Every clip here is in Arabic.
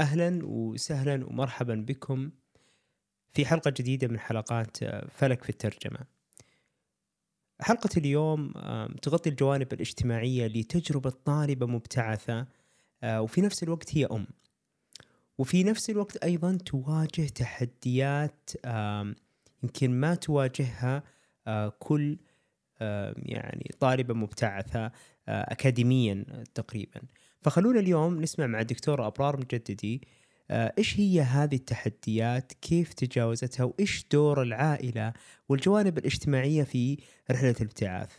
أهلا وسهلا ومرحبا بكم في حلقة جديدة من حلقات فلك في الترجمة. حلقة اليوم تغطي الجوانب الاجتماعية لتجربة طالبة مبتعثة وفي نفس الوقت هي أم. وفي نفس الوقت أيضا تواجه تحديات يمكن ما تواجهها كل يعني طالبة مبتعثة اكاديميا تقريبا. فخلونا اليوم نسمع مع الدكتورة أبرار مجددي آه، إيش هي هذه التحديات؟ كيف تجاوزتها؟ وإيش دور العائلة والجوانب الاجتماعية في رحلة الابتعاث؟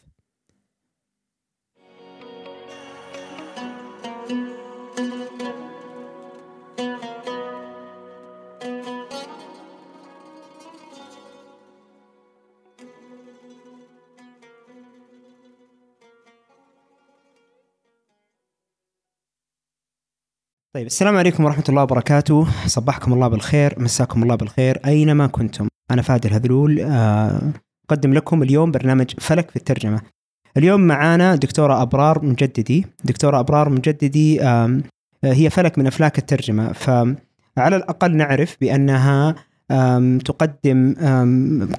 طيب السلام عليكم ورحمة الله وبركاته. صبحكم الله بالخير مساكم الله بالخير أينما كنتم؟ أنا فهد الهذلول آه، أقدم لكم اليوم برنامج فلك في الترجمة. اليوم معانا دكتورة أبرار مجددي. دكتورة أبرار مجددي هي فلك من أفلاك الترجمة. فعلى الأقل نعرف بأنها تقدم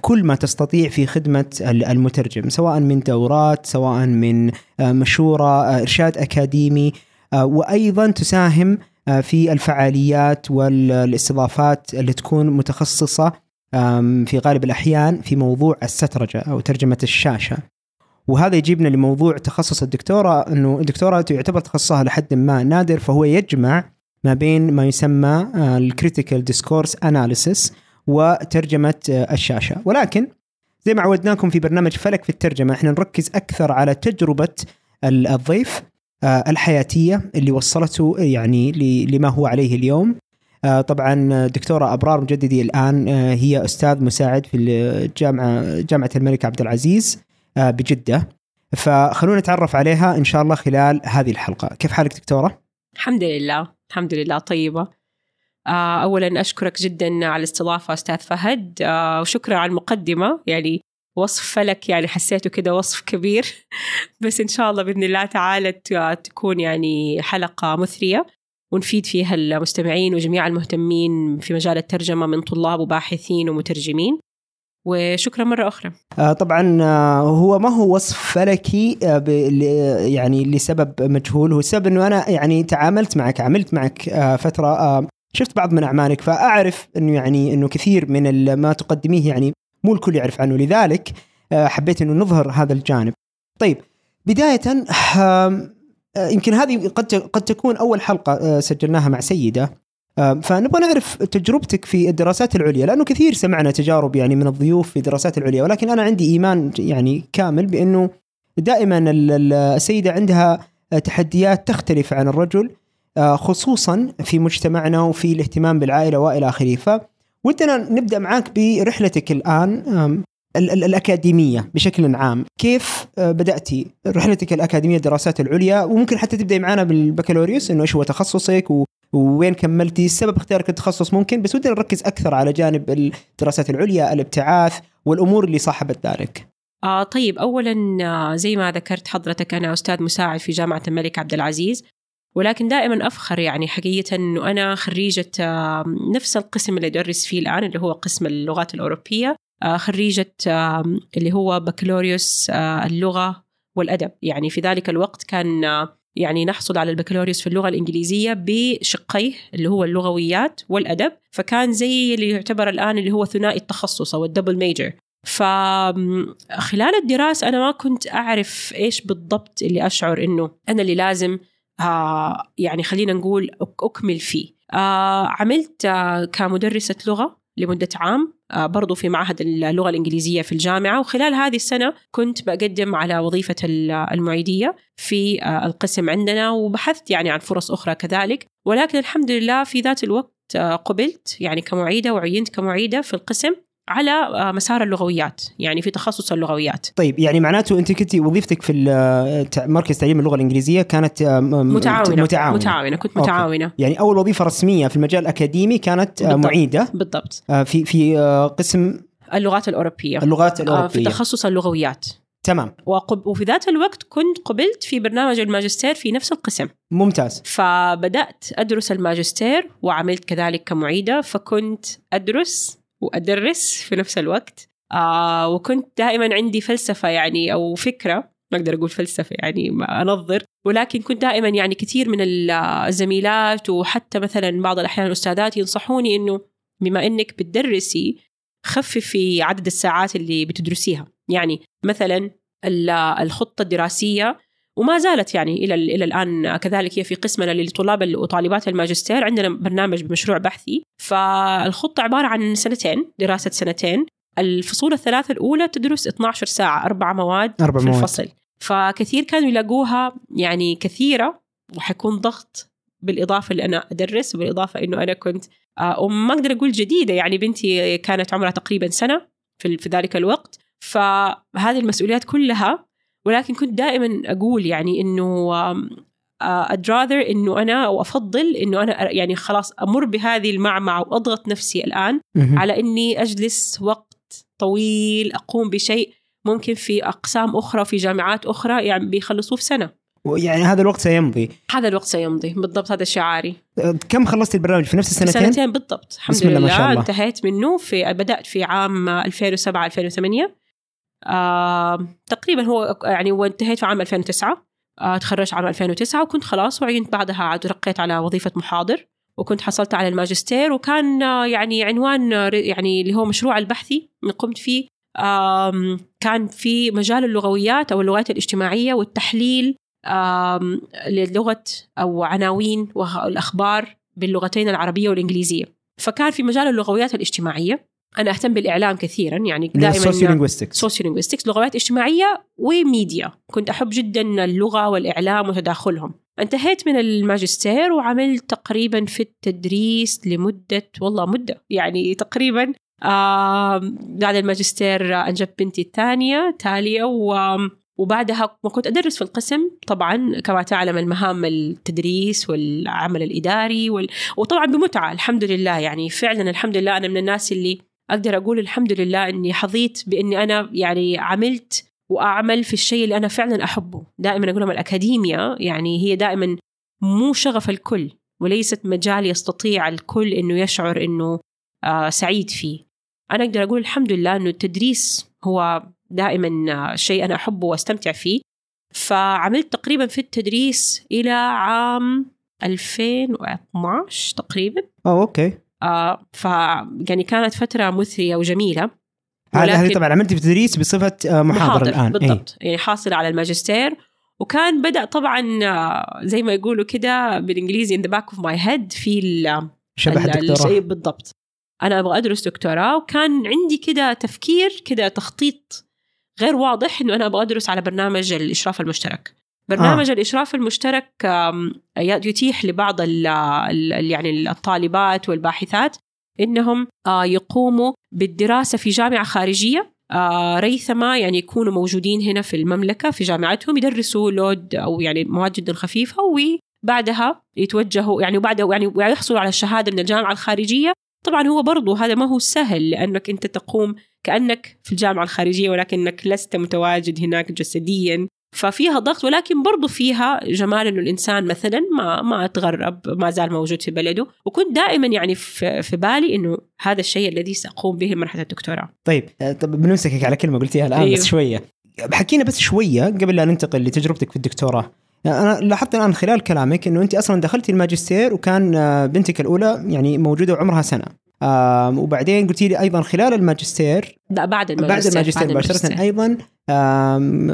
كل ما تستطيع في خدمة المترجم سواء من دورات سواء من آه، مشورة آه، إرشاد أكاديمي آه، وأيضا تساهم آه، في الفعاليات والاستضافات اللي تكون متخصصة في غالب الأحيان في موضوع السترجة أو ترجمة الشاشة. وهذا يجيبنا لموضوع تخصص الدكتورة إنه الدكتورة يعتبر تخصصها لحد ما نادر فهو يجمع ما بين ما يسمى ال critical discourse analysis وترجمة آه، الشاشة ولكن زي ما عودناكم في برنامج فلك في الترجمة إحنا نركز أكثر على تجربة الضيف آه، الحياتية اللي وصلته يعني لما هو عليه اليوم. آه، طبعا دكتورة أبرار مجددي الآن آه، هي أستاذ مساعد في الجامعة جامعة الملك عبد العزيز بجدة. فخلونا نتعرف عليها إن شاء الله خلال هذه الحلقة. كيف حالك دكتورة؟ الحمد لله. الحمد لله. طيبة. اولا أشكرك جدا على الاستضافة أستاذ فهد. وشكرا على المقدمة. يعني وصف فلك يعني حسيته كده وصف كبير. بس إن شاء الله بإذن الله تعالى تكون يعني حلقة مثرية ونفيد فيها المستمعين وجميع المهتمين في مجال الترجمة من طلاب وباحثين ومترجمين. وشكرا مرة أخرى. آه طبعا آه هو ما هو وصف فلكي آه يعني لسبب مجهول. هو السبب أنه أنا يعني تعاملت معك عملت معك فترة شفت بعض من أعمالك فأعرف أنه يعني أنه كثير من ما تقدميه يعني مو الكل يعرف عنه. لذلك آه، حبيت إنه نظهر هذا الجانب. طيب بداية آه، يمكن هذه قد قد تكون أول حلقة آه، سجلناها مع سيدة. فنبغى نعرف تجربتك في الدراسات العليا لأنه كثير سمعنا تجارب يعني من الضيوف في الدراسات العليا ولكن أنا عندي إيمان يعني كامل بأنه دائما السيدة عندها تحديات تختلف عن الرجل خصوصا في مجتمعنا وفي الاهتمام بالعائلة وإلى آخره. ودنا نبدأ معاك برحلتك الآن الأكاديمية بشكل عام. كيف آه، بدأتي رحلتك الأكاديمية الدراسات العليا؟ وممكن حتى تبدأي معنا بالبكالوريوس إنه إيش هو تخصصك ووين كملتي؟ سبب اختيارك التخصص ممكن بس ودنا نركز أكثر على جانب الدراسات العليا الابتعاث والأمور اللي صاحبت ذلك. آه طيب أولا آه، زي ما ذكرت حضرتك أنا أستاذ مساعد في جامعة الملك عبد العزيز. ولكن دائما أفخر يعني حقيقة أنه أنا خريجة نفس القسم اللي أدرس فيه الآن اللي هو قسم اللغات الأوروبية آه، خريجة اللي هو بكالوريوس آه، اللغة والأدب. يعني في ذلك الوقت كان آه، يعني نحصل على البكالوريوس في اللغة الإنجليزية بشقيه اللي هو اللغويات والأدب. فكان زي اللي يعتبر الآن اللي هو ثنائي التخصص أو الدبل ميجر فخلال الدراسة أنا ما كنت أعرف إيش بالضبط اللي أشعر إنه أنا اللي لازم آه يعني خلينا نقول أكمل فيه. آه عملت آه كمدرسة لغة لمدة عام آه برضو في معهد اللغة الإنجليزية في الجامعة. وخلال هذه السنة كنت بقدم على وظيفة المعيدية في آه القسم عندنا. وبحثت يعني عن فرص أخرى كذلك. ولكن الحمد لله في ذات الوقت آه، قبلت يعني كمعيدة وعينت كمعيدة في القسم. على آه، مسار اللغويات يعني في تخصص اللغويات. طيب يعني معناته أنت كنت وظيفتك في مركز تعليم اللغة الإنجليزية كانت متعاونة. متعاونة. متعاونة كنت متعاونة. أوكي. يعني أول وظيفة رسمية في المجال الأكاديمي كانت بالضبط. معيدة. بالضبط. آه، في في آه، قسم؟ اللغات الأوروبية. اللغات الاوروبيه في تخصص اللغويات. تمام. وقب... وفي ذات الوقت كنت قبلت في برنامج الماجستير في نفس القسم. ممتاز. فبدأت أدرس الماجستير وعملت كذلك كمعيدة فكنت أدرس وأدرس في نفس الوقت. آه وكنت دائما عندي فلسفة يعني أو فكرة ما أقدر أقول فلسفة يعني ما أنظر. ولكن كنت دائما يعني كثير من الزميلات وحتى مثلا بعض الأحيان الأستاذات ينصحوني إنه بما إنك بتدرسي خففي عدد الساعات اللي بتدرسيها. يعني مثلا الخطة الدراسية وما زالت يعني إلى إلى الآن كذلك هي في قسمنا لطلاب وطالبات الماجستير. عندنا برنامج بمشروع بحثي. فالخطة عبارة عن سنتين دراسة سنتين. الفصول الثلاثة الأولى تدرس 12 ساعة أربع مواد أربع في مواد. الفصل. فكثير كانوا يلاقوها يعني كثيرة وحيكون ضغط بالإضافة اللي أنا أدرس وبالإضافة إنه أنا كنت آه، وما أقدر أقول جديدة. يعني بنتي كانت عمرها تقريبا سنة في في ذلك الوقت. فهذه المسؤوليات كلها ولكن كنت دائما أقول يعني إنه I'd rather إنه أنا أو أفضل إنه أنا يعني خلاص أمر بهذه المعمعة وأضغط نفسي الآن. على إني أجلس وقت طويل أقوم بشيء ممكن في أقسام أخرى في جامعات أخرى يعني بيخلصوه في سنة. يعني هذا الوقت سيمضي. هذا الوقت سيمضي بالضبط هذا شعاري. كم خلصت البرنامج؟ في نفس السنتين؟ سنتين بالضبط. الحمد بسم لله ما شاء الله. انتهيت منه في بدأت في عام 2007 2008 آه تقريبا هو يعني وانتهيت في عام 2009 آه تخرجت عام 2009 وكنت خلاص وعينت بعدها عاد رقيت على وظيفة محاضر وكنت حصلت على الماجستير وكان آه، يعني عنوان يعني اللي هو مشروع البحثي اللي قمت فيه كان في مجال اللغويات أو اللغات الاجتماعية والتحليل آم، للغة أو عناوين والأخبار باللغتين العربية والإنجليزية. فكان في مجال اللغويات الاجتماعية. أنا أهتم بالإعلام كثيرا يعني دائما ال sociolinguistics sociolinguistics لغويات اجتماعية وميديا. كنت أحب جدا اللغة والإعلام وتداخلهم. انتهيت من الماجستير وعملت تقريبا في التدريس لمدة والله مدة يعني تقريبا آه بعد الماجستير أنجبت بنتي الثانية تالية و وبعدها ما كنت أدرس في القسم طبعا كما تعلم المهام التدريس والعمل الإداري وال... وطبعا بمتعة الحمد لله يعني فعلا الحمد لله أنا من الناس اللي أقدر أقول الحمد لله أني حظيت بأني أنا يعني عملت وأعمل في الشيء اللي أنا فعلا أحبه. دائما أقول لهم الأكاديميا يعني هي دائما مو شغف الكل وليست مجال يستطيع الكل أنه يشعر أنه آه سعيد فيه. أنا أقدر أقول الحمد لله أنه التدريس هو دائما شيء أنا أحبه وأستمتع فيه. فعملت تقريبا في التدريس إلى عام 2012 تقريبا. آه أوكي. آه ف يعني كانت فترة مثرية وجميلة. هذه طبعا عملتي في تدريس بصفة آه، محاضر الآن. إيه. بالضبط. يعني حاصلة على الماجستير. وكان بدأ طبعا آه، زي ما يقولوا كده بالإنجليزي in the back of my head في ال- الدكتوراه. بالضبط. أنا أبغى أدرس دكتوراه. وكان عندي كده تفكير كده تخطيط غير واضح إنه أنا أبغى أدرس على برنامج الإشراف المشترك. برنامج آه. الإشراف المشترك يتيح لبعض ال ال يعني الطالبات والباحثات إنهم آه، يقوموا بالدراسة في جامعة خارجية آه، ريثما يعني يكونوا موجودين هنا في المملكة في جامعتهم يدرسوا لود أو يعني مواد جدا خفيفة وبعدها يتوجهوا يعني وبعدها يعني ويحصلوا على الشهادة من الجامعة الخارجية طبعا هو برضو هذا ما هو سهل لأنك أنت تقوم كأنك في الجامعة الخارجية ولكنك لست متواجد هناك جسديا ففيها ضغط ولكن برضو فيها جمال إنه الإنسان مثلا ما ما تغرب ما زال موجود في بلده. وكنت دائما يعني في, في بالي إنه هذا الشيء الذي سأقوم به مرحلة الدكتوراه. طيب آه، طب بنمسكك على كلمة قلتيها الآن أيوه. بس شوية. حكينا بس شوية قبل لا ننتقل لتجربتك في الدكتوراه. يعني أنا لاحظت الآن خلال كلامك إنه أنت أصلا دخلتي الماجستير وكان آه، بنتك الأولى يعني موجودة وعمرها سنة. وبعدين قلتي لي أيضا خلال الماجستير لا بعد الماجستير بعد الماجستير مباشرة أيضا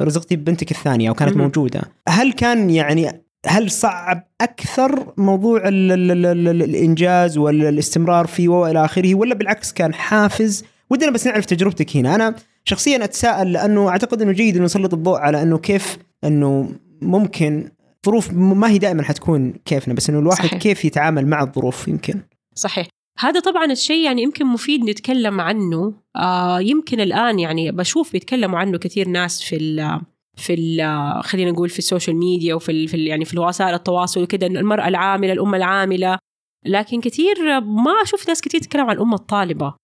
رزقتي بنتك الثانية وكانت مهم. موجودة. هل كان يعني هل صعب أكثر موضوع ال ال ال ال ال الإنجاز والاستمرار فيه وإلى آخره ولا بالعكس كان حافز؟ ودنا بس نعرف تجربتك هنا. أنا شخصيا أتساءل لأنه أعتقد أنه جيد أنه نسلط الضوء على أنه كيف أنه ممكن ظروف ما هي دائما حتكون كيفنا بس أنه الواحد صحيح. كيف يتعامل مع الظروف يمكن. صحيح. هذا طبعا الشيء يعني يمكن مفيد نتكلم عنه. آه يمكن الآن يعني بشوف بيتكلموا عنه كثير ناس في ال في ال خلينا نقول في ال social media وفي ال في ال يعني في وسائل التواصل وكذا انه المرأة العاملة الأم العاملة. لكن كثير ما أشوف ناس كثير تتكلم عن الأم الطالبة.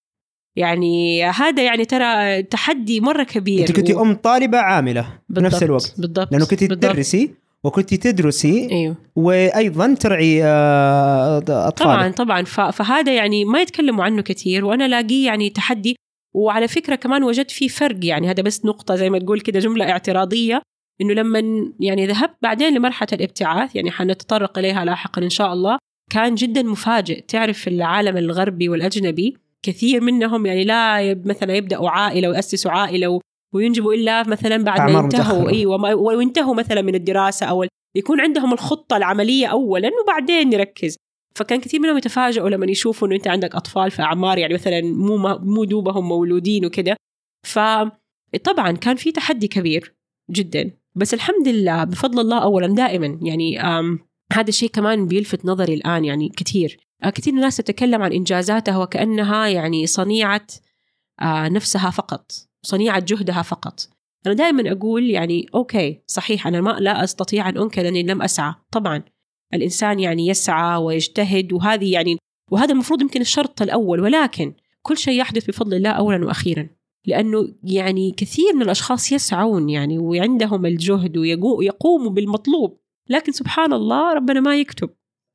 يعني هذا يعني ترى تحدي مرة كبير. أنت كنت و- أم طالبة عاملة بنفس بالضبط، الوقت. بالضبط لأنه كنت. تدرسي وكنت تدرسي إيوه. وأيضا ترعي آه، اطفال طبعا طبعا. فهذا يعني ما يتكلموا عنه كثير وأنا الاقيه يعني تحدي. وعلى فكرة كمان وجدت فيه فرق يعني هذا بس نقطة زي ما تقول كده جملة اعتراضية. إنه لما يعني ذهبت بعدين لمرحلة الابتعاث يعني حنتطرق إليها لاحقا إن شاء الله كان جدا مفاجئ. تعرف في العالم الغربي والأجنبي كثير منهم يعني لا مثلا يبدأوا عائلة ويأسسوا عائلة وينجبوا الا مثلا بعد ما ينتهوا. أيوه وينتهوا مثلا من الدراسة أو يكون عندهم الخطة العملية اولا وبعدين نركز فكان كثير منهم يتفاجئوا لما يشوفوا إنه أنت عندك أطفال في أعمار يعني مثلا مو مو دوبهم مولودين وكده. فطبعا كان في تحدي كبير جدا. بس الحمد لله بفضل الله اولا دائما. يعني هذا الشيء كمان بيلفت نظري الآن يعني كثير. آه، كثير من الناس تتكلم عن إنجازاتها وكأنها يعني صنيعة آه، نفسها فقط. صنيعة جهدها فقط. أنا دائما أقول يعني أوكي صحيح أنا ما لا أستطيع أن أنكر أني لم أسعى. طبعا الإنسان يعني يسعى ويجتهد وهذه يعني وهذا المفروض يمكن الشرط الأول ولكن كل شيء يحدث بفضل الله اولا وأخيرا. لأنه يعني كثير من الأشخاص يسعون يعني وعندهم الجهد ويقوموا بالمطلوب. لكن سبحان الله ربنا ما يكتب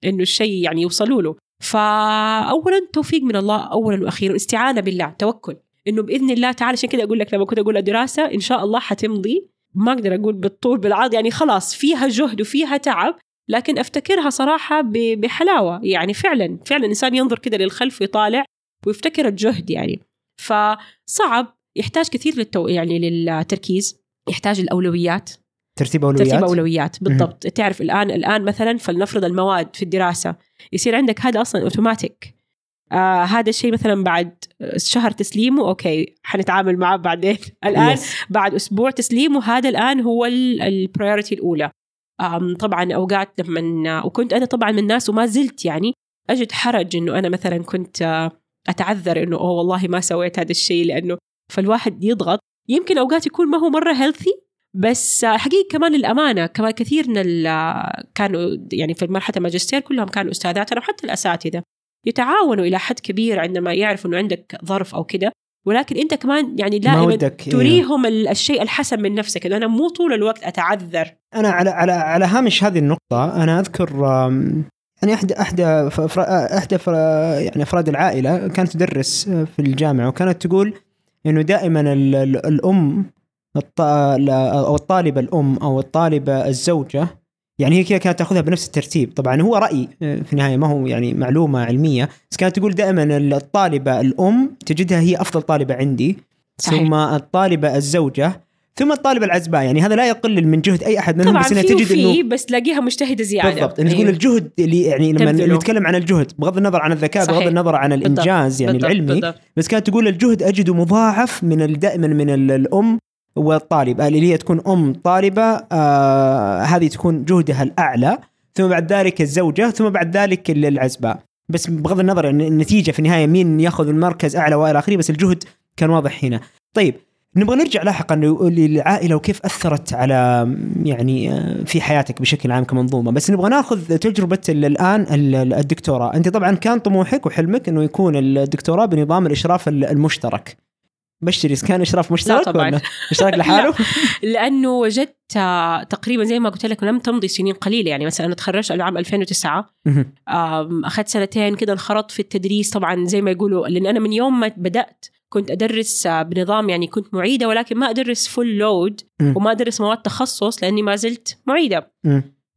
إنه الشيء يعني يوصلوا له. فاولا توفيق من الله اولا وأخيرا استعانة بالله توكل. إنه بإذن الله تعالى عشان كذا أقول لك لما كنت أقول الدراسة إن شاء الله حتمضي. ما أقدر أقول بالطول بالعرض يعني خلاص فيها جهد وفيها تعب لكن أفتكرها صراحة بحلاوة. يعني فعلا فعلا الإنسان ينظر كده للخلف ويطالع ويفتكر الجهد يعني. فصعب يحتاج كثير للتو يعني للتركيز يحتاج الأولويات. ترتيب أولويات؟ ترتيب أولويات بالضبط. تعرف الآن الآن مثلا فلنفرض المواد في الدراسة يصير عندك هذا أصلا اوتوماتيك آه هذا الشيء مثلا بعد شهر تسليمه أوكي حنتعامل معه بعدين. الآن Yes. بعد أسبوع تسليمه هذا الآن هو ال priority الأولى. طبعا أوقات لما وكنت أنا طبعا من الناس وما زلت يعني أجد حرج إنه أنا مثلا كنت آه، أتعذر إنه أوه والله ما سويت هذا الشيء لأنه فالواحد يضغط. يمكن أوقات يكون ما هو مرة healthy بس آه، حقيقة كمان الأمانة كمان كثير من آه، كانوا يعني في مرحلة الماجستير كلهم كانوا أستاذاتنا وحتى الأساتذة. يتعاونوا إلى حد كبير عندما يعرفوا أنه عندك ظرف أو كده ولكن أنت كمان يعني ما دائما إيه. تريهم ال- الشيء الحسن من نفسك إنه أنا مو طول الوقت أتعذر أنا على على على هامش هذه النقطة أنا أذكر يعني احدى احدى احدى يعني أفراد العائلة كانت تدرس في الجامعة وكانت تقول إنه دائما ال- ال- الأم أو الطالبة الأم أو الطالبة الزوجة يعني هي كذا كانت تاخذها بنفس الترتيب طبعا هو رأي آه، في النهاية ما هو يعني معلومة علمية بس كانت تقول دائما الطالبة الأم تجدها هي أفضل طالبة عندي صحيح. ثم الطالبة الزوجة ثم الطالب العزباء يعني هذا لا يقلل من جهد أي أحد منهم بس إنها تجد إنه بس تلاقيها مجتهدة زيادة بالضبط إنه تقول أيوه. الجهد اللي يعني لما. نتكلم عن الجهد بغض النظر عن الذكاء بغض صحيح. النظر عن بالضبط. الإنجاز يعني بالضبط. العلمي بالضبط. بس كانت تقول الجهد اجده مضاعف من دائما من ال- الأم والطالب اللي هي تكون أم طالبة آه هذه تكون جهدها الأعلى ثم بعد ذلك الزوجة ثم بعد ذلك ال- العزباء بس بغض النظر يعني النتيجة في النهاية مين يأخذ المركز أعلى والى اخره بس الجهد كان واضح هنا. طيب نبغى نرجع لاحقا للعائلة وكيف أثرت على يعني آه، في حياتك بشكل عام كمنظومة. بس نبغى ناخذ تجربة ال- الآن ال- الدكتوراه. أنت طبعا كان طموحك وحلمك إنه يكون الدكتوراه بنظام الإشراف ال- المشترك. بشتري كان اشراف مشترك طبعاً. ولا اشتراك لحاله لأنه وجدت تقريبا زي ما قلت لك لم تمضي سنين قليلة يعني مثلا أنا تخرجت العام 2009 مهم. آم، أخذت سنتين كده انخرطت في التدريس طبعا زي ما يقولوا لأن أنا من يوم ما بدأت كنت أدرس آه، بنظام يعني كنت معيدة ولكن ما أدرس فول لود. وما أدرس مواد تخصص لأني ما زلت معيدة.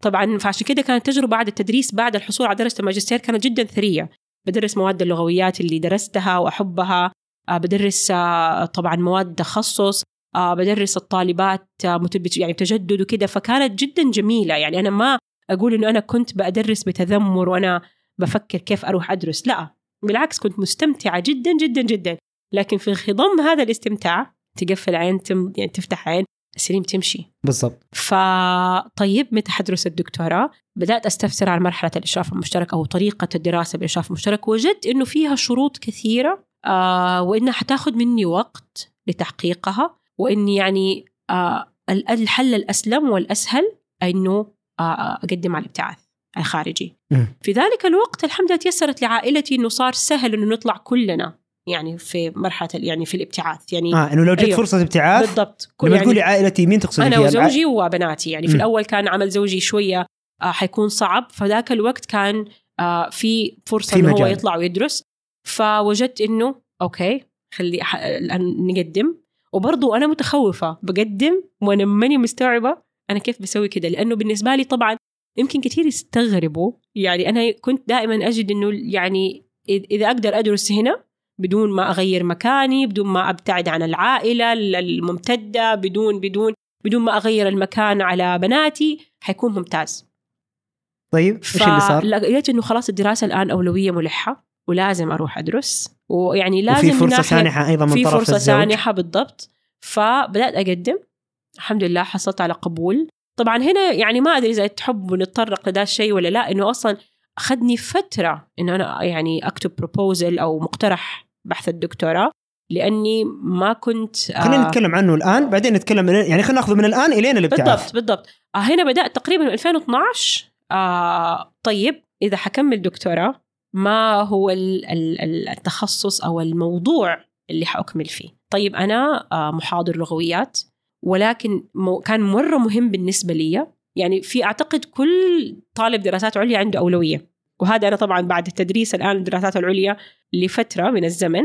طبعا فعشان كده كانت تجربة بعد التدريس بعد الحصول على درجة الماجستير كانت جدا ثرية بدرس مواد اللغويات اللي درستها وأحبها بدرس آه، طبعا مواد تخصص آه، بدرس الطالبات آه، متبت- يعني تجدد وكده. فكانت جدا جميلة. يعني أنا ما أقول إنه أنا كنت بدرس بتذمر وأنا بفكر كيف أروح أدرس. لا بالعكس كنت مستمتعة جدا جدا جدا. لكن في خضم هذا الاستمتاع تقفل عين تم يعني تفتح عين السليم تمشي. بالضبط. فطيب متى حدرس الدكتوراه؟ بدأت أستفسر عن مرحلة الإشراف المشترك أو طريقة الدراسة بالإشراف المشترك وجدت أنه فيها شروط كثيرة آه وإنها حتاخذ مني وقت لتحقيقها وإن يعني آه ال- الحل الأسلم والأسهل أنه آه أقدم على الابتعاث الخارجي. في ذلك الوقت الحمد لله تيسرت لعائلتي أنه صار سهل أنه نطلع كلنا يعني في مرحلة يعني في الابتعاث يعني آه إنه لو جت أيوه. فرصة ابتعاث بالضبط لما يعني تقولي عائلتي مين تقصدي أنا؟ وزوجي وبناتي يعني في مم. الأول كان عمل زوجي شوية آه، حيكون صعب فذاك الوقت كان آه، في فرصة في إنه هو. يطلع ويدرس فوجدت إنه أوكي خلي الآن نقدم. وبرضو أنا متخوفة بقدم وأنا ماني مستوعبة أنا كيف بسوي كده. لأنه بالنسبة لي طبعا يمكن كثير يستغربوا. يعني أنا كنت دائما أجد إنه يعني إذا أقدر أدرس هنا بدون ما أغير مكاني بدون ما أبتعد عن العائلة الممتدة بدون بدون بدون ما أغير المكان على بناتي حيكون ممتاز. طيب إيش اللي صار؟ لقيت إنه خلاص الدراسة الآن أولوية ملحة. ولازم أروح أدرس. ويعني لازم وفي من فرصه سانحة أيضا من في طرف فرصة الزوج. سانحة بالضبط. فبدأت أقدم. الحمد لله حصلت على قبول. طبعا هنا يعني ما أدري إذا تحب نتطرق لذا الشيء ولا لا إنه أصلا أخذني فترة انه أنا يعني أكتب بروبوزل أو مقترح بحث الدكتوراه لأني ما كنت خلينا آه، نتكلم عنه الآن بعدين نتكلم يعني خلينا نأخذه من الآن الين الابتعاث. بالضبط بالضبط. آه هنا بدأت تقريبا من 2012 آه طيب إذا حكمل دكتوراه ما هو ال- ال- ال- التخصص أو الموضوع اللي حأكمل فيه. طيب أنا آه محاضر لغويات ولكن كان مرة مهم بالنسبة لي يعني في أعتقد كل طالب دراسات عليا عنده أولوية. وهذا أنا طبعا بعد التدريس الآن الدراسات العليا لفترة من الزمن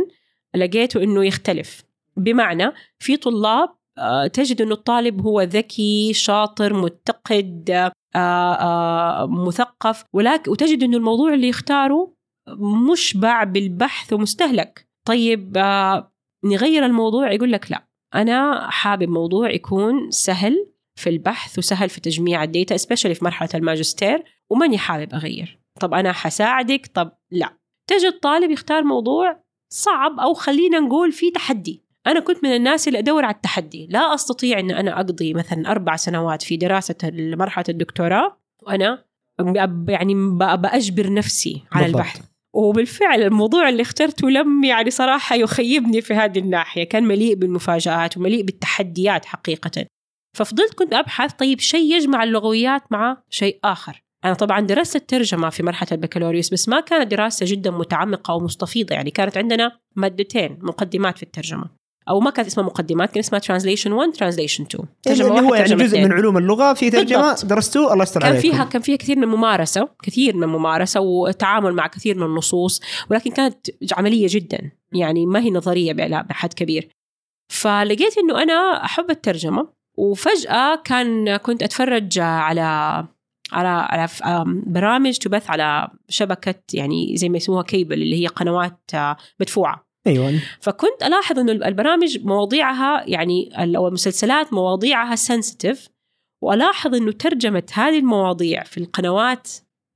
لقيته إنه يختلف. بمعنى في طلاب آه، تجد إنه الطالب هو ذكي شاطر متقد آه، مثقف ولكن وتجد إنه الموضوع اللي يختاره مشبع بالبحث ومستهلك. طيب آه، نغير الموضوع يقول لك لا. أنا حابب موضوع يكون سهل في البحث وسهل في تجميع الديتا especially في مرحلة الماجستير وماني حابب أغير. طب أنا حساعدك؟ طب لا. تجد طالب يختار موضوع صعب أو خلينا نقول في تحدي. أنا كنت من الناس اللي أدور على التحدي. لا أستطيع إن أنا أقضي مثلا أربع سنوات في دراسة مرحلة الدكتوراه وأنا ب- يعني ب- بأجبر نفسي على بالضبط. البحث. وبالفعل الموضوع اللي اخترته لم يعني صراحة يخيبني في هذه الناحية. كان مليء بالمفاجآت ومليء بالتحديات حقيقة. ففضلت كنت أبحث طيب شيء يجمع اللغويات مع شيء آخر. أنا طبعا درست الترجمة في مرحلة البكالوريوس بس ما كانت دراسة جدا متعمقة ومستفيضة يعني كانت عندنا مادتين مقدمات في الترجمة. أو ما كانت اسمها مقدمات كان اسمها translation 1 translation 2 اللي ترجمة هو يعني جزء. من علوم اللغة في ترجمة. درستوه الله يستر كان عليكم. فيها كان فيها كثير من الممارسة كثير من الممارسة وتعامل مع كثير من النصوص ولكن كانت عملية جدا. يعني ما هي نظرية بلا- بحد كبير. فلقيت إنه أنا أحب الترجمة وفجأة كان كنت أتفرج على على على برامج تبث على شبكة يعني زي ما يسموها كيبل اللي هي قنوات آه، مدفوعة. أيوه فكنت ألاحظ إنه البرامج مواضيعها يعني أو المسلسلات مواضيعها سنسيتيف وألاحظ إنه ترجمة هذه المواضيع في القنوات